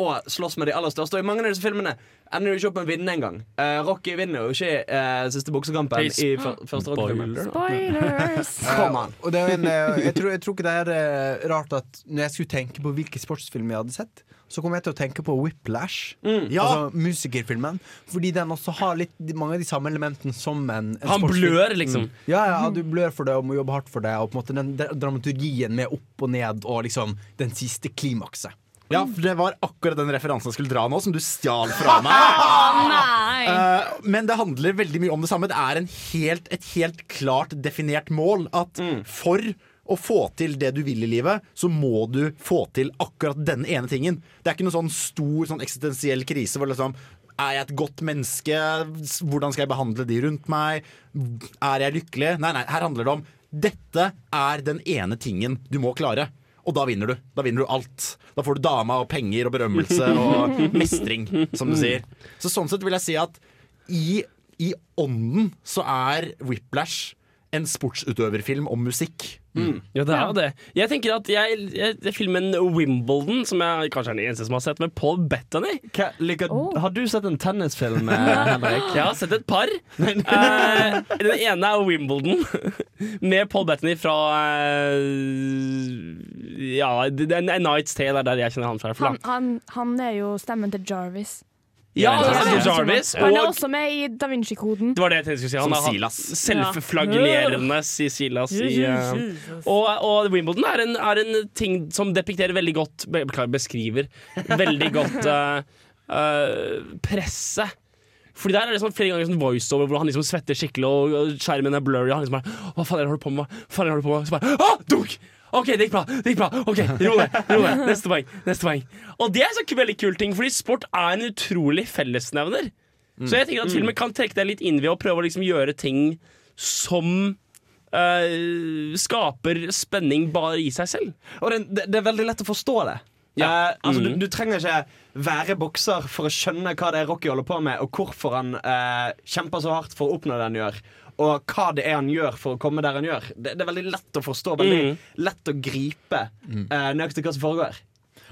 B: og slåss med de aller største. Og i mange av disse filmene ender du ikke opp med å vinne engang. Uh, Rocky vinner jo ikke uh, siste boksekampen
D: Hey,
B: i første Rocky-filmen.
C: Spoilers!
B: Kom an.
E: Og det er en, uh, jeg, tror, jeg tror ikke det er uh, rart at når jeg skulle tenke på hvilke sportsfilmer jeg hadde sett, så kom jeg til å tenke på Whiplash.
A: Ja.
E: Altså musikerfilmen. Fordi den også har litt, mange av de samme elementene som en, en
D: Han
E: sportsfilm.
D: blør, liksom.
E: Ja, ja, du blør for det og må jobbe hardt for det. Og på en måte den dramaturgien med opp og ned og liksom den siste klimakset.
A: Ja, for Det var akkurat den referansen jeg skulle dra nå, som du stjal fra meg.
C: Nei!
A: Eh, men det handler veldig mye om det samme. Det er en helt, et helt klart definert mål. At for å få til det du vil i livet, så må du få til akkurat denne ene tingen. Det er ikke noen sånn stor sånn eksistensiell krise hvor liksom er jeg et godt menneske? Hvordan skal jeg behandle de rundt meg? Er jeg lykkelig? Nei, nei, her handler det om dette er den ene tingen du må klare. Og da vinner du. Da vinner du alt. Da får du dama og penger og berømmelse og mestring, som du sier. Så sånn sett vil jeg si at i, i ånden så er Whiplash en sportsutøverfilm om musikk.
D: Mm. Ja, det er jo det. Jeg tenker at jeg, jeg, jeg Filmen Wimbledon, som jeg kanskje er den eneste som har sett, med Paul Bettany
B: Hva, liker, Har du sett en tennisfilm, eh, Henrik?
D: Jeg har sett et par. Eh, den ene er Wimbledon, med Paul Bettany fra eh, Ja, A Night's Tale er der jeg kjenner han fra.
C: Han, han, han er jo stemmen til Jarvis.
D: Ja,
C: Ja, ja.
D: Jarvis.
C: Han er også med i Da Vinci-koden.
D: det var det jeg tenkte jeg skulle si. Han
A: Som
D: er
A: Silas.
D: Selvflagellerende si Silas. I, eh, og, og Wimbledon er en, er en ting som depikterer veldig godt beskriver veldig godt uh, uh, presset. Fordi der er det sånn flere ganger sånn voiceover hvor han liksom svetter skikkelig, og skjermen er blurry. Og han liksom bare Hva faen er det du holder på med? Hva faen er det du holder på med? Så bare ah, dunk! OK, det gikk bra. det gikk bra OK, ro deg. Neste poeng. Neste poeng. Og det er en sånn veldig kul ting, fordi sport er en utrolig fellesnevner. Så jeg tenker at filmen kan trekke deg litt inn ved å prøve å liksom gjøre ting som uh, skaper spenning bare i seg selv.
B: Og det, det, det er veldig lett å forstå det.
D: Ja.
B: Uh, altså,
D: mm.
B: du, du trenger ikke være bokser for å skjønne hva det er Rocky holder på med, og hvorfor han uh, kjemper så hardt for å oppnå det han gjør. Og hva det er han gjør for å komme der han gjør. Det, det er veldig lett å forstå. Veldig
D: mm.
B: lett å gripe eh, nøyaktig hva som foregår.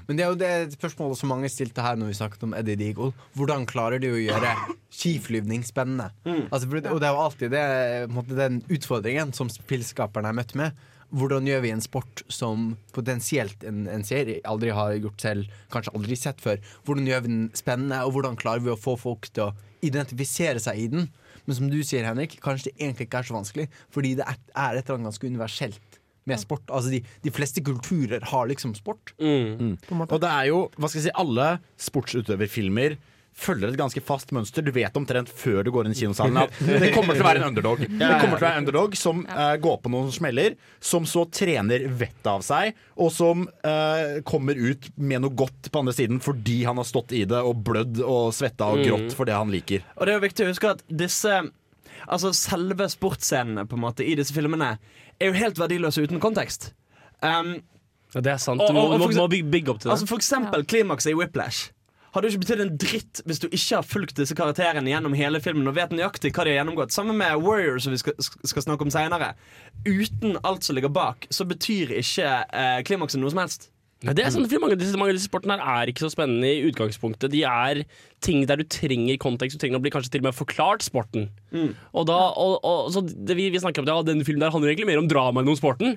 E: Men det er jo det spørsmålet som mange stilte her når vi snakket om Eddie Deagle. Hvordan klarer de å gjøre skiflyvning spennende? Altså, for, og det er jo alltid det, måte, den utfordringen som spillskaperne er møtt med. Hvordan gjør vi en sport som potensielt en, en serie aldri har gjort selv, kanskje aldri sett før? Hvordan gjør vi den spennende, og hvordan klarer vi å få folk til å identifisere seg i den? Men som du sier, Henrik, kanskje det egentlig ikke er så vanskelig, fordi det er, er et eller annet ganske universelt med sport. Altså de, de fleste kulturer har liksom sport.
A: Mm. Og det er jo, hva skal jeg si, alle sportsutøverfilmer følger et ganske fast mønster. Du vet omtrent før du går inn i kinosalen at det kommer til å være en underdog. Det kommer til å være en underdog som uh, går på noen smeller, som så trener vettet av seg, og som uh, kommer ut med noe godt på andre siden fordi han har stått i det og blødd og svetta og
B: Mm.
A: grått for det han liker.
B: Og det er jo viktig å huske at disse Altså selve sportsscenene på en måte i disse filmene er jo helt verdiløse uten kontekst. Um,
D: Ja, det er sant. Du må, må, må bygge, bygge opp til det.
B: Altså For eksempel klimakset i Whiplash. Hadde jo ikke betydd en dritt hvis du ikke har fulgt disse karakterene gjennom hele filmen og vet nøyaktig hva de har gjennomgått. Sammen med Warrior, som vi skal, skal snakke om seinere. Uten alt som ligger bak, så betyr ikke eh, klimakset noe som helst.
D: Det er sant, fordi mange, av disse, mange av disse sportene her er ikke så spennende i utgangspunktet. De er ting der du trenger kontekst. Du trenger å bli kanskje til og med forklart sporten. Og da, og, og, så det vi, vi snakker om det, ja, denne filmen der handler egentlig mer om drama enn om sporten.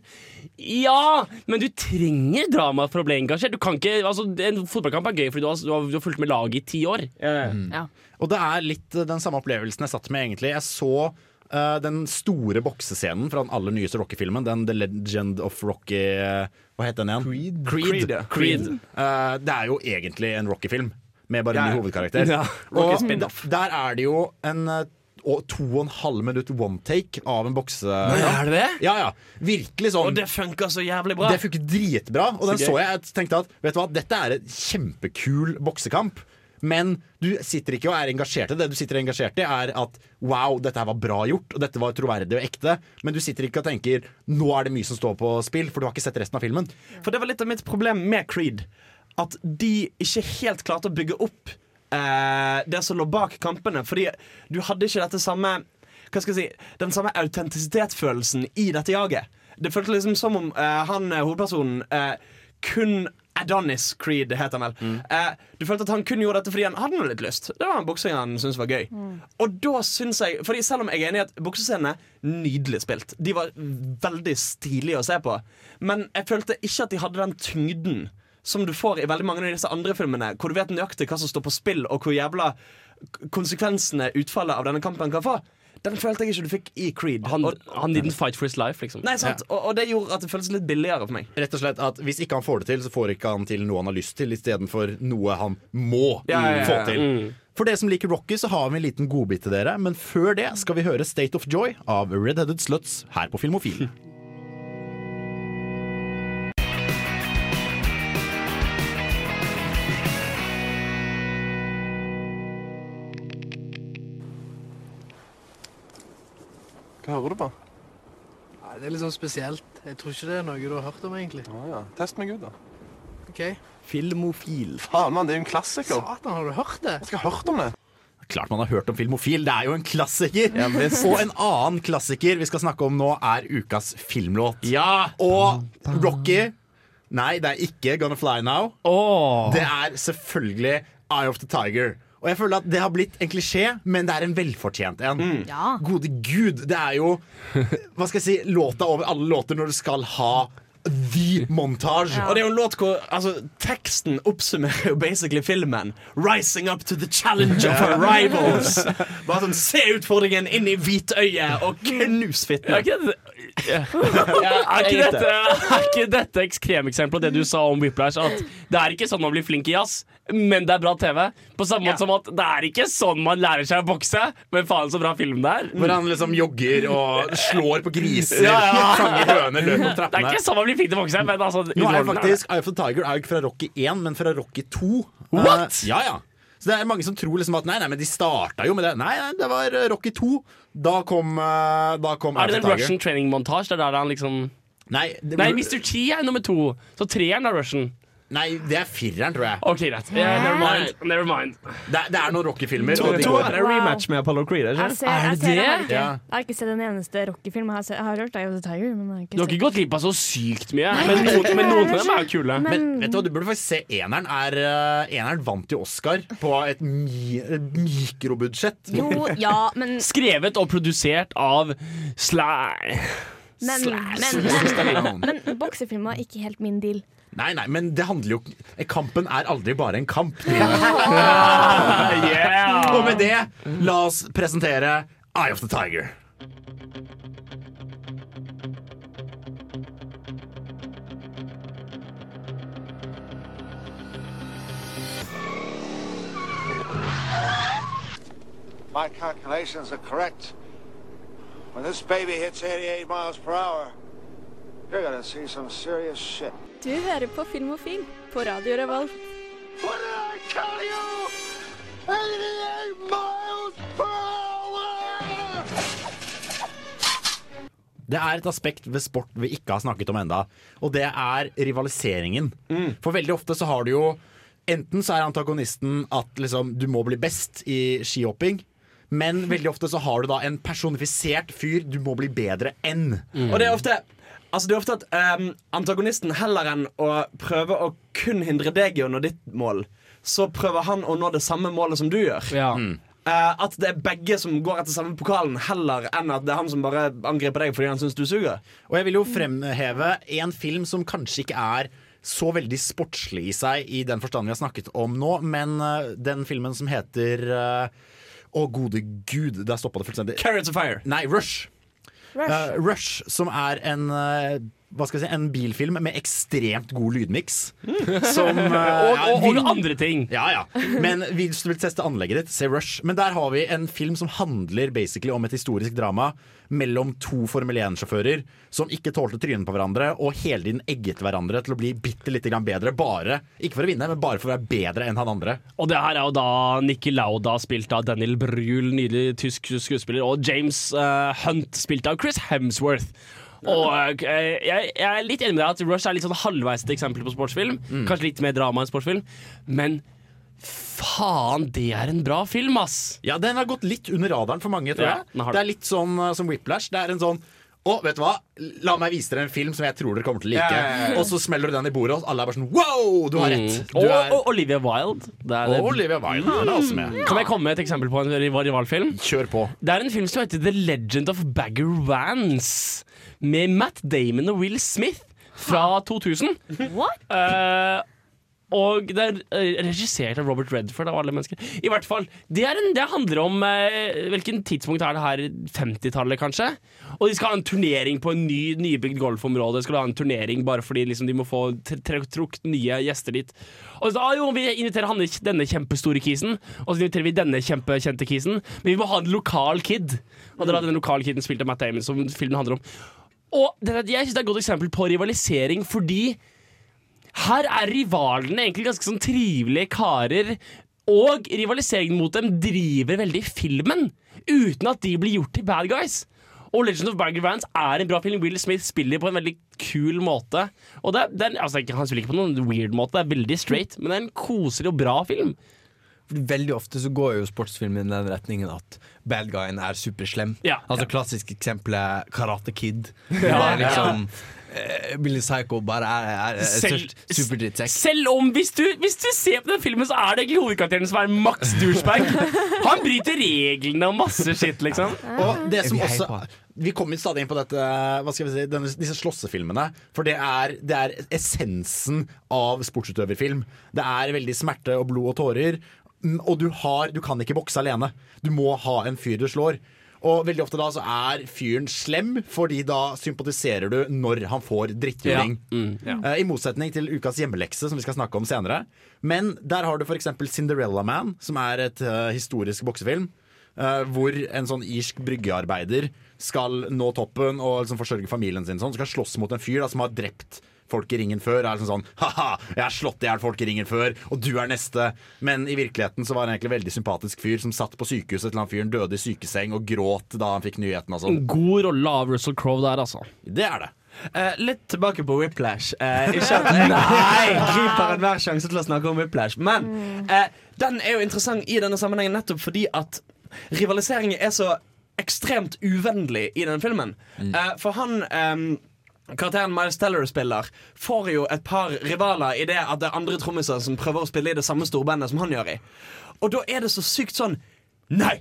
D: Ja, men du trenger drama for å bli engasjert. Du kan ikke, altså, en fotballkamp er gøy fordi du har, du har, du har fulgt med laget i ti år.
C: Ja.
A: Og det er litt eh, den samme opplevelsen jeg satt med, egentlig. Jeg så uh, den store boksescenen fra den aller nyeste Rocky-filmen. Den The Legend of Rocky eh, Hva het den igjen?
B: Creed.
A: Creed.
B: Creed, ja.
A: Creed. Uh, det er jo egentlig en Rocky-film, med bare en ny hovedkarakter.
B: Ja. Rocky
A: Og
B: spin-off.
A: der er det jo en eh, og to og en halv minutt one take av en bokse...
B: Er det det?
A: Ja, ja. Virkelig sånn.
B: Og det funker så jævlig bra.
A: Det funker dritbra. Og den så jeg jeg tenkte at vet du hva, dette er en kjempekul boksekamp. Men du sitter ikke og er engasjert i det. Du sitter engasjert i er at wow, dette her var bra gjort, og dette var troverdig og ekte. Men du sitter ikke og tenker nå er det mye som står på spill, for du har ikke sett resten av filmen.
B: For det var litt av mitt problem med Creed. At de ikke helt klarte å bygge opp eh, det som lå bak kampene. Fordi du hadde ikke dette samme Hva skal jeg si Den samme autentisitetsfølelsen i dette jaget. Det føltes liksom som om eh, han eh, hovedpersonen eh, kun Adonis Creed, het han vel. Eh, du følte at han kun gjorde dette fordi han hadde noe litt lyst. Det var en boksing han syntes var gøy. Og da syns jeg Fordi Selv om jeg er enig i at boksescenene er nydelig spilt, de var veldig stilige å se på, men jeg følte ikke at de hadde den tyngden som du får i veldig mange av disse andre filmene, hvor du vet nøyaktig hva som står på spill, og hvor jævla konsekvensene utfallet av denne kampen kan få. Den følte jeg ikke du fikk i Creed.
D: Han,
B: og,
D: han didn't fight for his life, liksom.
B: nei, sant? Og, og det gjorde at det føltes litt billigere for meg.
A: Rett og slett at Hvis ikke han får det til, så får ikke han til noe han har lyst til, istedenfor noe han må
B: Ja, ja, ja,
A: få til.
D: Mm.
A: For dere som liker Rocky, så har vi en liten godbit til dere. Men før det skal vi høre State of Joy av Red Headed Sluts her på Filmofil.
M: Hva hører du på?
N: Nei, det er litt sånn spesielt. Jeg tror ikke det er noe du har hørt om, egentlig.
M: Ja, ja. Test meg ut, da.
N: Ok.
B: Filmofil.
M: Faen, mann, det er jo en klassiker.
N: Satan, har du hørt det?
M: Jeg skal ha hørt om det.
A: Klart man har hørt om Filmofil, det er jo en klassiker! og en annen klassiker vi skal snakke om nå, er ukas filmlåt. Ja! Og Rocky Nei, det er ikke Gonna Fly Now. Det er selvfølgelig Eye of the Tiger. Og jeg føler at Det har blitt en klisjé, men det er en velfortjent en.
C: Ja.
A: Gode gud, det er jo Hva skal jeg si låta over alle låter når du skal ha the montage.
B: Og det er jo en låt hvor altså, teksten oppsummerer jo basically filmen. 'Rising up to the challenge of our rivals'. Bare sånn, Se utfordringen inn i hvitøyet og knus
D: fitten. Ja, er ikke dette, er ikke dette ekstremeksempelet det du sa om Whiplash? At det er ikke sånn man blir flink i jazz, men det er bra TV. På samme måte som at det er ikke sånn man lærer seg å bokse, men faen så bra film det er.
A: Hvor han liksom jogger og slår på griser,
D: Ja, ja.
A: fanger høner, løper opp
D: Det er ikke sånn man blir flink til å bokse, men altså
A: Nå er faktisk Eye of the Tiger er jo ikke fra Rocky 1, men fra Rocky 2.
D: What?
A: Uh, ja, ja. Så det er mange som tror liksom at nei, nei, men de starta jo med det. Nei, nei, det var eh, Rocky 2. Da kom, eh, da kom
D: Er det den Russian training montage? Det er der han liksom
A: Nei, det,
D: Nei, Mr. T er nummer to. Så treeren er Russian.
A: Nei, det er fireren, tror jeg.
D: OK, greit. Yeah, never mind. Never mind.
A: Det, det er noen rockefilmer
B: To
A: går-
B: er det rematch med Apollo Creed?
C: Jeg, ser, jeg, ser, jeg, har ikke,
A: Ja.
C: jeg har ikke sett en eneste Rocky-film. Jeg har, jeg har hørt Eye of the Tiger, men jeg har
D: Du
C: ikke
D: har ikke gått glipp av så sykt mye, men noen, men noen av dem er kule.
C: Men-
A: Men vet du hva, du burde faktisk se eneren. Er, eh, eneren vant jo Oscar på et mi mikrobudsjett.
C: Jo, ja, men
D: Skrevet og produsert av Sly.
C: Men, men, men, men boksefilmer er ikke helt min deal.
A: Nei, nei, men det handler jo Kampen er aldri bare en kamp.
D: Yeah.
A: Og med det, la oss presentere Eye of the Tiger.
O: My calculations are correct. When this baby hits 88 miles per hour, you're gonna see some serious shit.
P: Du hører på Filmofil på Radio Revolt.
O: What did I tell you? 88 miles per hour!
A: Det er et aspekt ved sport vi ikke har snakket om enda og det er rivaliseringen. For veldig ofte så har du jo Enten så er antagonisten at liksom, du må bli best i skihopping, men veldig ofte så har du da en personifisert fyr du må bli bedre enn.
B: Og det er ofte Altså det er ofte at um, antagonisten heller enn å prøve å kun hindre deg i å nå ditt mål, så prøver han å nå det samme målet som du gjør. Eh, at det er begge som går etter samme pokalen, heller enn at det er han som bare angriper deg fordi han syns du suger.
A: Og jeg vil jo fremheve en film som kanskje ikke er så veldig sportslig i seg i den forstand vi har snakket om nå, men uh, den filmen som heter uh, Å, gode gud, der stoppa det fullstendig.
B: Carrots of Fire.
A: Nei, Rush.
C: Rush.
A: Eh, Rush, som er en eh, hva skal jeg si, en bilfilm med ekstremt god lydmiks. Som uh,
D: Og,
A: ja,
D: og,
A: vil-
D: og andre ting.
A: ja, ja. Men hvis du vil teste anlegget ditt, se Rush. Men der har vi en film som handler basically om et historisk drama mellom to Formel 1-sjåfører som ikke tålte trynet på hverandre, og hele tiden egget hverandre til å bli bitte lite grann bedre. Bare, ikke for å vinne, men bare for å være bedre enn han andre.
D: Og det her er jo da Nikki Lauda spilt av Daniel Brühl, nydelig tysk skuespiller, og James uh, Hunt spilt av Chris Hemsworth. Og eh, jeg, jeg er litt enig med deg at Rush er litt sånn halvveis et eksempel på sportsfilm. Kanskje litt mer drama enn sportsfilm. Men faen, det er en bra film, ass!
A: Ja, den har gått litt under radaren for mange, tror jeg. det er litt sånn uh, som Whiplash. Det er en sånn å, vet du hva? La meg vise dere en film som jeg tror dere kommer til å like.
D: Ja, ja.
A: Og så smeller du den i bordet, og alle er bare sånn wow, du har rett.
D: Mm.
A: Du
D: Og,
A: er...
D: og Olivia Wilde. Det er
A: Og Olivia Wilde er også med.
D: Kan jeg komme med et eksempel på en rivalfilm?
A: Kjør på.
D: Det er en film som heter The Legend of Bagger Vance. Med Matt Damon og Will Smith fra 2000.
C: What?
D: Eh, og det er eh, regissert av Robert Redford av alle mennesker. I hvert fall, Det, en, det handler om eh, Hvilken tidspunkt er det her? 50-tallet, kanskje? Og de skal ha en turnering på en ny, nybygd golfområde. Skal ha en turnering Bare fordi liksom, de må få tr- tr- trukket nye gjester dit. Og så, ah, jo, Vi inviterer han, denne kjempestore kisen, og så inviterer vi denne kjempekjente kisen. Men vi må ha en lokal kid. Og det er den lokale kiden spilt av Matt Damon, som filmen handler om. Og det, jeg synes det er et godt eksempel på rivalisering, fordi her er rivalene egentlig ganske sånn trivelige karer. Og rivaliseringen mot dem driver veldig filmen, uten at de blir gjort til bad guys. Og Legend of Bagger Vance er en bra film. Will Smith spiller på en veldig kul måte. Og det, er- det er, altså, Han spiller ikke på noen weird måte, det er veldig straight, men det er en koselig og bra film.
Q: Veldig ofte så går jo sportsfilmen i den retningen at bad guyen er superslem.
D: Ja.
Q: Altså Klassisk eksempelet Karate Kid.
D: Ja.
Q: Liksom eh, Billy Psycho bare er, er, er
D: Selv-
Q: størst superdrittsekk.
D: Selv om hvis du, hvis du ser på den filmen, så er det egentlig hovedkarakteren som er maks douchebag. Han bryter reglene og masse skitt, liksom.
A: Og det som også Vi kommer stadig inn på dette Hva skal vi si denne, disse slåssefilmene. For det er, det er essensen av sportsutøverfilm. Det er veldig smerte og blod og tårer. Mm, Og du, har, du kan ikke bokse alene. Du må ha en fyr du slår. Og veldig ofte da så er fyren slem, fordi da sympatiserer du når han får drittjuling.
D: Ja. Mm, ja.
A: uh, I motsetning til ukas hjemmelekse, som vi skal snakke om senere. Men der har du f.eks. Cinderella Man, som er et uh, historisk boksefilm. Uh, hvor en sånn irsk bryggearbeider skal nå toppen og liksom forsørge familien sin. Sånn, skal slåss mot en fyr da, som har drept folk i ringen før. Er liksom sånn Ha-ha, jeg har slått i hjel folk i ringen før, og du er neste. Men i virkeligheten så var han egentlig en veldig sympatisk fyr som satt på sykehuset til han fyren døde i sykeseng og gråt da han fikk nyheten og sånn.
D: God rolle av Russell Crowe der, altså.
A: Det er det.
B: Uh, litt tilbake på Whiplash. Uh, ikke at jeg Nei, griper enhver sjanse til å snakke om Whiplash. Men uh, den er jo interessant i denne sammenhengen nettopp fordi at rivaliseringen er så ekstremt uvennlig i denne filmen. Eh, for han eh, Karakteren Miles Teller spiller, får jo et par rivaler i det at det er andre trommiser som prøver å spille i det samme storbandet som han gjør i. Og da er det så sykt sånn Nei!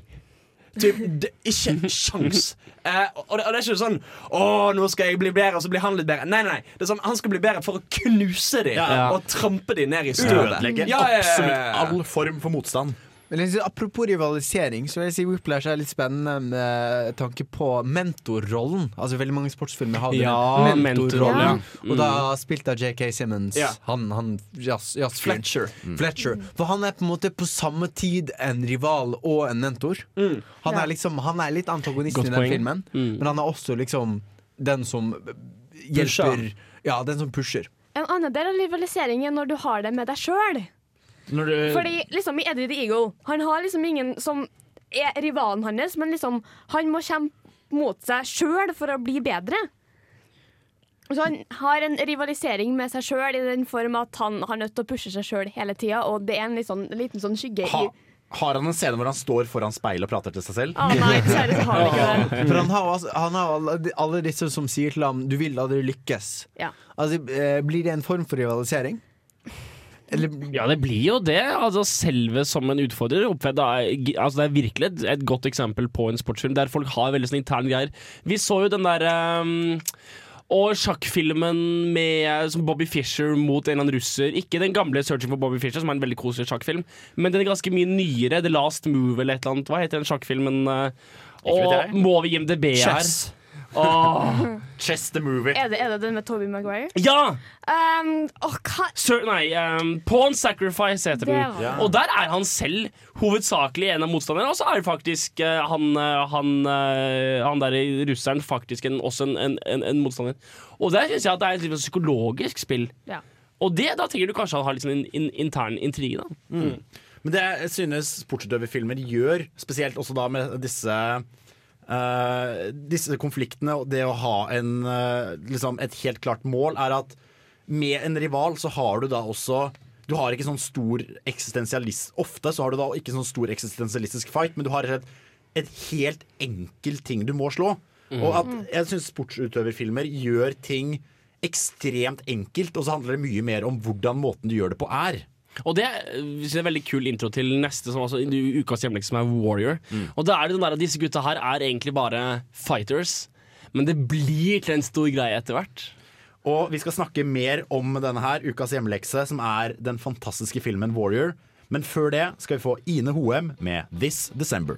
B: Typ, det, ikke sjans. Eh, og, det, og det er ikke sånn 'Å, nå skal jeg bli bedre', og så blir han litt bedre. Nei, nei, nei. Det er sånn, Han skal bli bedre for å knuse dem
A: Ja.
B: og trampe dem ned i støvet.
A: Ødelegge
B: Ja, ja, ja, ja,
A: absolutt all form for motstand.
Q: Men liksom, apropos rivalisering, så vil jeg si Whiplash er litt spennende med tanke på mentorrollen. Altså Veldig mange sportsfilmer har
D: Ja,
Q: den
D: mentorrollen,
Q: mentorrollen.
D: ja.
Q: Og da spilt av JK Simmons.
B: Ja.
Q: Han, han jazz, jazzfyren.
B: Fletcher.
Q: Fletcher. For han er på en måte på samme tid en rival og en mentor. Han, er liksom, han er litt antagonist
D: Godt
Q: i den
D: point.
Q: filmen,
D: Mm.
Q: men han er også liksom den som
B: Pusher.
Q: hjelper Ja, den som pusher.
C: En annen del av rivaliseringen når du har det med deg sjøl.
A: Når du,
C: Fordi liksom i Eddie the Eagle Han har liksom ingen som er rivalen hans, men liksom han må kjempe mot seg sjøl for å bli bedre. Så han har en rivalisering med seg sjøl i den form at han har nødt til å pushe seg sjøl hele tida, og det er en sånn, liten sånn skygge
A: ha, har han en scene hvor han står foran speilet og prater til seg selv?
C: Å nei, så har han ikke det.
Q: For han har, altså, han har alle, alle disse som sier til ham 'du vil aldri lykkes'.
C: Ja.
Q: Altså, eh, blir det en form for rivalisering? Eller
D: Ja, det blir jo det. Altså, selve som en utfordrer. oppfedd av- altså, det er virkelig et, et godt eksempel på en sportsfilm der folk har veldig sånn interne greier. Vi så jo den der um, og sjakkfilmen med som Bobby Fischer mot en eller annen russer. Ikke den gamle 'Searching for Bobby Fischer', som er en veldig koselig sjakkfilm, men den er ganske mye nyere. 'The Last Move' eller et eller annet. Hva heter den sjakkfilmen?
A: vet
D: Og må vi IMDb her?
A: Chess.
D: Åh.
A: Chess the movie.
C: Er det, er det den med Toby Maguire?
D: Ja!
C: Um, oh, hva
D: Sir, nei, um, Pawn Sacrifice heter den.
C: Ja.
D: Og der er han selv hovedsakelig en av motstanderne. Og så er faktisk uh, han, uh, han, uh, han der i russeren faktisk en, også en, en, en, en motstander. Og der syns jeg at det er et litt psykologisk spill.
C: Ja.
D: Og det, da tenker du kanskje han har litt sånn en, en, intern intrige. Da.
A: Mm. Men det jeg synes sportsutøverfilmer gjør, spesielt også da med disse eh, disse konfliktene og det å ha en, uh, liksom et helt klart mål, er at med en rival så har du da også Du har ikke sånn stor eksistensialist Ofte så har du da ikke sånn stor eksistensialistisk fight, men du har et, et helt enkelt ting du må slå. Og at jeg syns sportsutøverfilmer gjør ting ekstremt enkelt, og så handler det mye mer om hvordan måten du gjør det på, er.
D: Og det synes jeg er en veldig kul intro til neste, som altså, ukas hjemlekse som er Warrior. Og da er det den der disse gutta her er egentlig bare fighters, men det blir til en stor greie etter hvert.
A: Og vi skal snakke mer om denne her, ukas hjemlekse, som er den fantastiske filmen Warrior. Men før det skal vi få Ine Hoem med This December.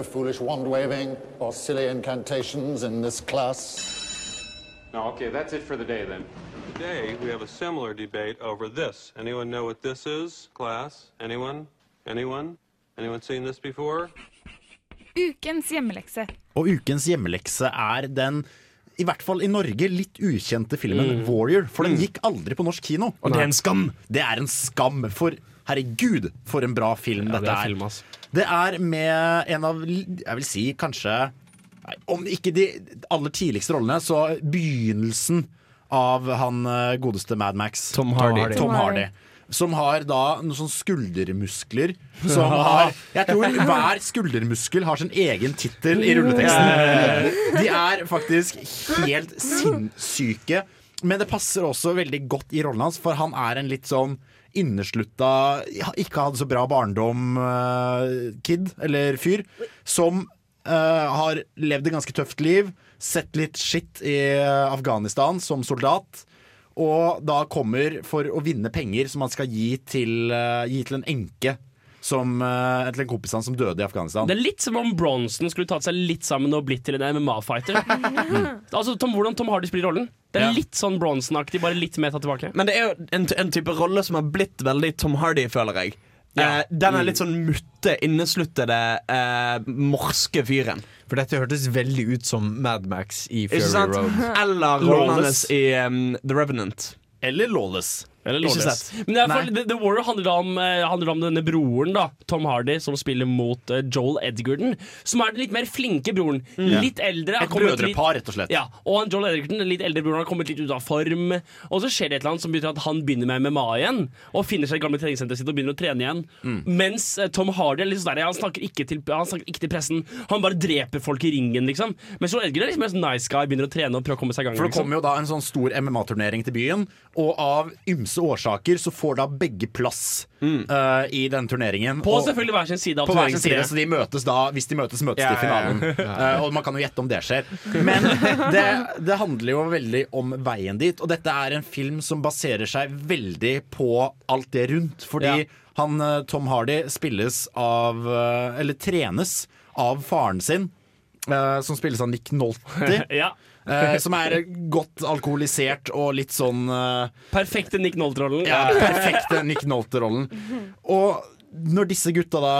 R: No foolish wand waving or silly incantations in this class.
S: No, okay, that's it for the day then. Today we have a similar debate over this. Anyone know what this is, class? Anyone? Anyone? Anyone seen this before?
T: Ukens hjemmelekse.
A: Og ukens hjemmelekse er den, i hvert fall i Norge, litt ukjente filmen
D: Mm.
A: Warrior. For den gikk aldri på norsk kino.
D: Og det er en skam!
A: Det er en skam, for Herregud, for en bra film
D: Ja,
A: dette
D: er
A: er.
D: film, ass.
A: Det er med en av, jeg vil si kanskje nei, Om ikke de aller tidligste rollene, så begynnelsen av han eh, godeste Mad Max.
B: Tom Hardy.
A: Tom Hardy. Som har da noen sånne skuldermuskler som har Jeg tror hver skuldermuskel har sin egen tittel i rulleteksten. De er faktisk helt sinnssyke. Men det passer også veldig godt i rollen hans, for han er en litt sånn inneslutta, ikke hadde så bra barndom-kid, eller fyr, som uh, har levd et ganske tøft liv, sett litt skitt i eh, Afghanistan som soldat, og da kommer for å vinne penger som han skal gi til, uh, gi til en enke. Som, eh, til en kompis som døde i Afghanistan.
D: Det er litt som om Bronson skulle tatt seg litt sammen og blitt til en MMA-fighter. altså, Tom, hvordan Tom Hardy spiller rollen. Det er
B: Ja.
D: litt sånn Bronson-aktig, bare litt mer tatt tilbake.
B: Men det er jo en, en type rolle som har blitt veldig Tom Hardy, føler jeg. Eh, den er litt sånn mutte, innesluttede, eh, morske fyren.
Q: For dette hørtes veldig ut som Mad Max i Fury? Road.
B: Eller
A: Lawless.
B: i um, The Revenant.
A: Eller Lawless.
D: Eller Lawless. Men det er for, The, The Warrior handler om, eh, handler om denne broren, da Tom Hardy, som spiller mot eh, Joel Edgerton. Som er den litt mer flinke broren.
A: Mm.
D: Litt eldre.
A: Et brødrepar, rett og slett.
D: Ja, og han Joel Edgerton, den litt eldre broren, har kommet litt ut av form. Og så skjer det et eller annet som betyr at han begynner med MMA igjen. Og finner seg i gamle treningssenteret sitt og begynner å trene igjen.
A: Mm.
D: Mens eh, Tom Hardy er litt sånn der, han, snakker ikke til, han snakker ikke til pressen. Han bare dreper folk i ringen, liksom. Mens Joel Edgerton er liksom en sånn nice guy, begynner å trene og prøve å komme seg i gang.
A: For det
D: liksom.
A: kommer jo da en sånn stor MMA-turnering til byen, og av ymse årsaker så får da begge plass eh, i denne turneringen.
D: På
A: Og-
D: selvfølgelig hver sin side
A: på hver sin side, så de møtes da Hvis de møtes, møtes
D: Ja,
A: de i finalen.
D: ja, ja.
A: Uh, og man kan jo gjette om det skjer. Men det, det handler jo veldig om veien dit, og dette er en film som baserer seg veldig på alt det rundt. Fordi han eh, Tom Hardy spilles av Eller trenes av faren sin, uh, som spilles av Nick Nolte.
D: ja.
A: Eh, som er godt alkoholisert og litt sånn eh,
D: Perfekte Nick Nolte-rollen.
A: Ja, perfekte Nick Nolte-rollen. Og når disse gutta da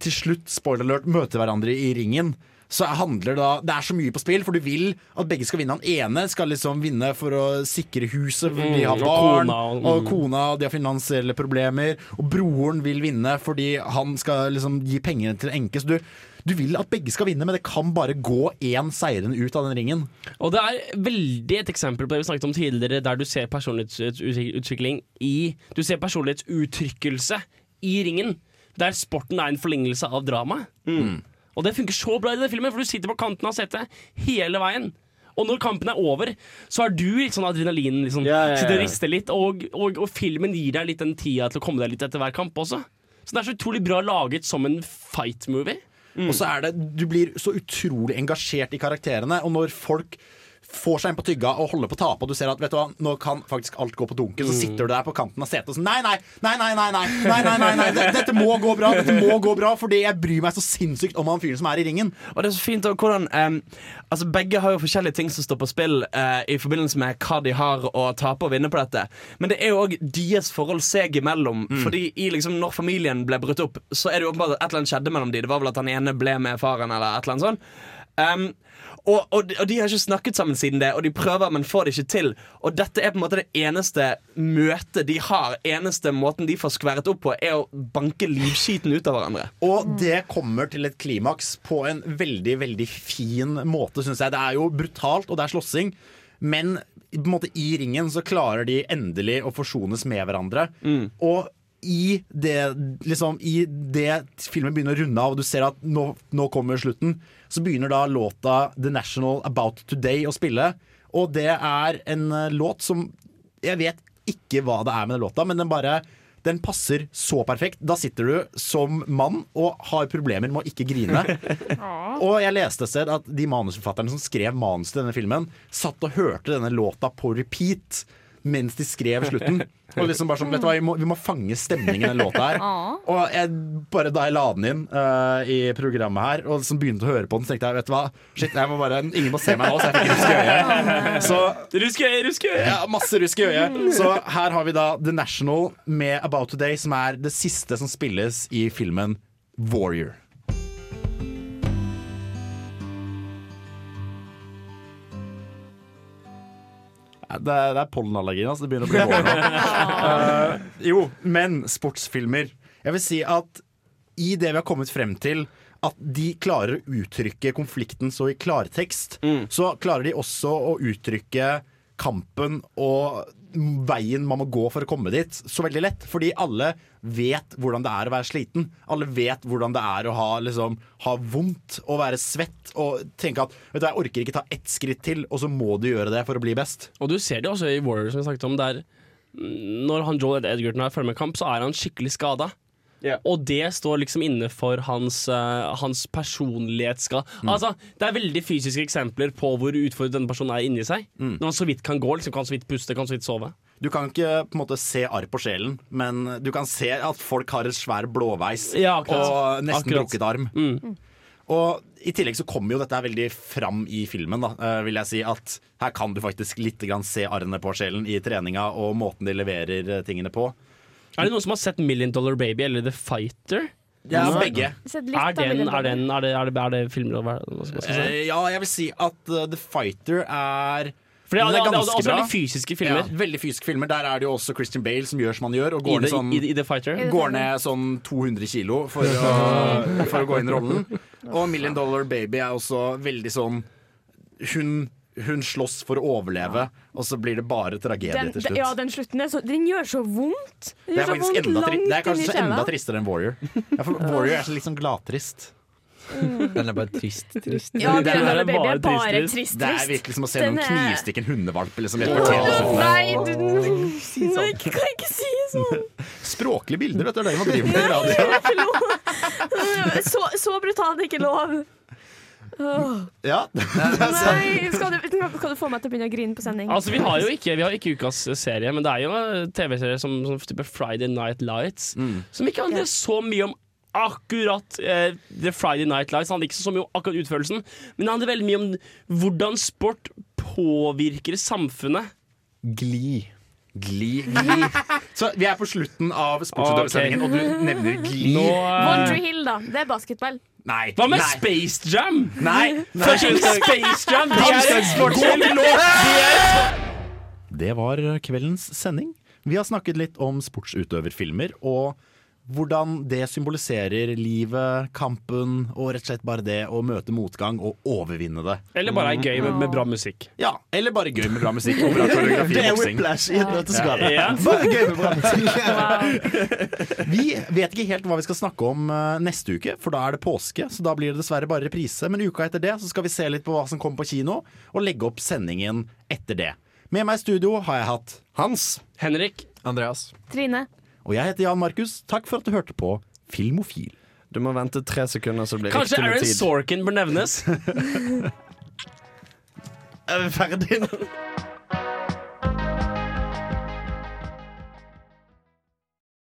A: til slutt, spoiler alert, møter hverandre i ringen så handler det da Det er så mye på spill, for du vil at begge skal vinne. Han ene skal liksom vinne for å sikre huset, for de har
D: barn, og kona, og-
A: og kona de har finansielle problemer. Og broren vil vinne fordi han skal liksom gi pengene til enke. Så du, du vil at begge skal vinne, men det kan bare gå én seirende ut av den ringen.
D: Og det er veldig et eksempel på det vi snakket om tidligere, der du ser personlighetsutvikling i Du ser personlighetsuttrykkelse i ringen. Der sporten er en forlengelse av dramaet.
A: Mm.
D: Og det funker så bra i denne filmen, for du sitter på kanten av setet hele veien. Og når kampen er over, så er du litt sånn adrenalin. Liksom.
B: Ja, ja, ja.
D: Sitter og rister litt, og, og, og filmen gir deg litt den tida til å komme deg litt etter hver kamp også. Så det er så utrolig bra laget som en fight-movie.
A: Og så er det, Du blir så utrolig engasjert i karakterene, og når folk får seg en på tygga og holder på å tape, og du ser at vet du hva, nå kan faktisk alt gå på dunken, så sitter du der på kanten av setet og sånn Nei, nei, nei, nei, nei, nei, nei, nei, nei, nei. Dette, dette må gå bra, dette må gå bra, fordi jeg bryr meg så sinnssykt om han fyren som er i ringen.
B: Og det er så fint også hvordan um, Altså Begge har jo forskjellige ting som står på spill uh, i forbindelse med hva de har å tape og vinne på dette. Men det er jo òg deres forhold seg imellom.
A: Mm.
B: Fordi i liksom når familien ble brutt opp, så er det jo åpenbart at et eller annet skjedde mellom de Det var vel at han ene ble med faren, eller et eller annet sånt. Em, og, og, og de har ikke snakket sammen siden det, og de prøver, men får det ikke til. Og dette er på en måte det eneste møtet de har. Eneste måten de får skværet opp på, er å banke livskiten ut av hverandre.
A: Og det kommer til et klimaks på en veldig, veldig fin måte, syns jeg. Det er jo brutalt, og det er slåssing, men måte i ringen så klarer de endelig å forsones med hverandre. Og i det, liksom, I det filmen begynner å runde av, og du ser at nå, nå kommer slutten, så begynner da låta The National About Today å spille. Og det er en eh, låt som Jeg vet ikke hva det er med den låta, men den bare den passer så perfekt. Da sitter du som mann og har problemer med å ikke grine. Og jeg leste et sted at de manusforfatterne som skrev manus til denne filmen, satt og hørte denne låta på repeat mens de skrev slutten. Og liksom bare sånn, vet du hva, vi må, vi må fange stemningen i den låta her. Og jeg, bare da jeg la den inn eh, i programmet her, og liksom begynte å høre på den, så tenkte jeg vet du hva, shit, jeg må bare, ingen må se meg nå, så jeg fikk rusk i øyet. Så
D: Rusk i øyet, rusk i øyet!
A: ja, masse rusk i øyet. Så her har vi da The National med About Today, som er det siste som spilles i filmen Warrior. Det er, det er pollenallergien, altså. Det begynner å bli vår nå. Eh, jo, men sportsfilmer. Jeg vil si at i det vi har kommet frem til, at de klarer å uttrykke konflikten så i klartekst, så klarer de også å uttrykke kampen og veien man må gå for å komme dit, så veldig lett. Fordi alle vet hvordan det er å være sliten. Alle vet hvordan det er å ha, liksom, ha vondt og være svett og tenke at vet du, jeg orker ikke ta ett skritt til, og så må du gjøre det for å bli best.
D: Og du ser det også i Warrior, som vi snakket om, der når han Joel Edgerton er ferdig med kamp, så er han skikkelig skada. Og det står liksom inne for hans, uh, hans personlighetsskade.
A: Mm.
D: Altså, det er veldig fysiske eksempler på hvor utfordret denne personen er inni seg.
A: Mm.
D: Når han så vidt kan gå, liksom, kan så vidt puste, kan så vidt sove.
A: Du kan ikke på en måte se arr på sjelen, men du kan se at folk har et svær blåveis
D: Ja,
A: og nesten
D: Akkurat.
A: brukket arm.
D: Mm.
A: Og i tillegg så kommer jo dette veldig fram i filmen, da, eh, vil jeg si. At her kan du faktisk litt grann se arrene på sjelen i treninga og måten de leverer eh, tingene på.
D: Er det noen som har sett Million Dollar Baby eller The Fighter?
A: Ja, begge.
D: Er, den, er, den, er, det, er, det, er det filmer hva hva si?
A: uh, ja, jeg vil si at uh, The Fighter er
D: For det, det, er ganske
A: bra.
D: veldig fysiske filmer.
A: Ja, veldig fysiske filmer. Der er det jo også Christian Bale som gjør som han gjør. Og
D: I,
A: går
D: the,
A: ned, sånn,
D: i, i The Fighter.
A: går ned sånn 200 kilo for å, for å gå inn i rollen. Og Million Dollar Baby er også veldig sånn Hun, hun slåss for å overleve, og så blir det bare tragedie
C: Den,
A: til slutt.
C: ja, den slutten er så, den gjør så vondt. Den
A: Det er
C: gjør så vondt
A: enda,
C: langt
A: det er kanskje enda tristere enn Warrior. Ja, for Warrior er så sånn gladtrist.
Q: Den er bare trist, trist.
C: Ja,
A: Det
C: Million
A: er
C: er
A: bare
C: bare
A: trist,
C: trist,
A: Det er virkelig som å se
C: Den
A: noen
C: er-
A: knivstikke en hundevalp. Liksom, oh,
C: nei,
A: du, liksom.
C: Du Nei, jeg kan ikke si sånn.
A: Språklige bilder, vet du. Det er det man driver med i radio.
C: Så, så brutalt er ikke lov. Åh.
A: Ja.
C: Nei, skal du, kan du få meg til å begynne å grine på sending?
D: Altså, vi har jo ikke, vi har ikke ukas serie, men det er jo en TV-serie som, som type Friday Night Lights, som ikke handler så mye om akkurat eh, The Friday Night Lights. Det handler ikke så mye om akkurat utførelsen, men det handler veldig mye om hvordan sport påvirker samfunnet.
Q: Gli.
A: Gli, gli. Så vi er på slutten av sportsutøversendingen,
D: okay.
A: og du nevner gli.
D: Nå,
C: uh...
D: eh,
C: Hill, da. Det er basketball.
A: Nei.
D: Hva med
A: nei.
D: Space Jam?
A: Nei. nei.
D: Space Jam! de er en sportsfilm!
A: Det var kveldens sending. Vi har snakket litt om sportsutøverfilmer og hvordan det symboliserer livet, kampen og rett og slett bare det å møte motgang og overvinne det.
D: Eller bare er gøy med, med bra musikk.
A: Ja, eller bare gøy med bra musikk og bra koreografi.
Q: Det er
A: og boksing.
Q: whiplash i et nøtteskall.
D: Ja.
Q: Bare gøy med bra musikk.
A: Vi vet ikke helt hva vi skal snakke om eh, neste uke, for da er det påske. Så da blir det dessverre bare reprise. Men uka etter det så skal vi se litt på hva som kommer på kino, og legge opp sendingen etter det. Med meg i studio har jeg hatt Hans.
D: Henrik.
Q: Andreas.
C: Trine.
A: Og jeg heter Jan Markus. Takk for at du hørte på Filmofil.
U: Du må vente tre sekunder, så blir det
D: Kanskje
U: riktig med
D: Aaron. Sorkin bør nevnes?
U: Er vi ferdige nå?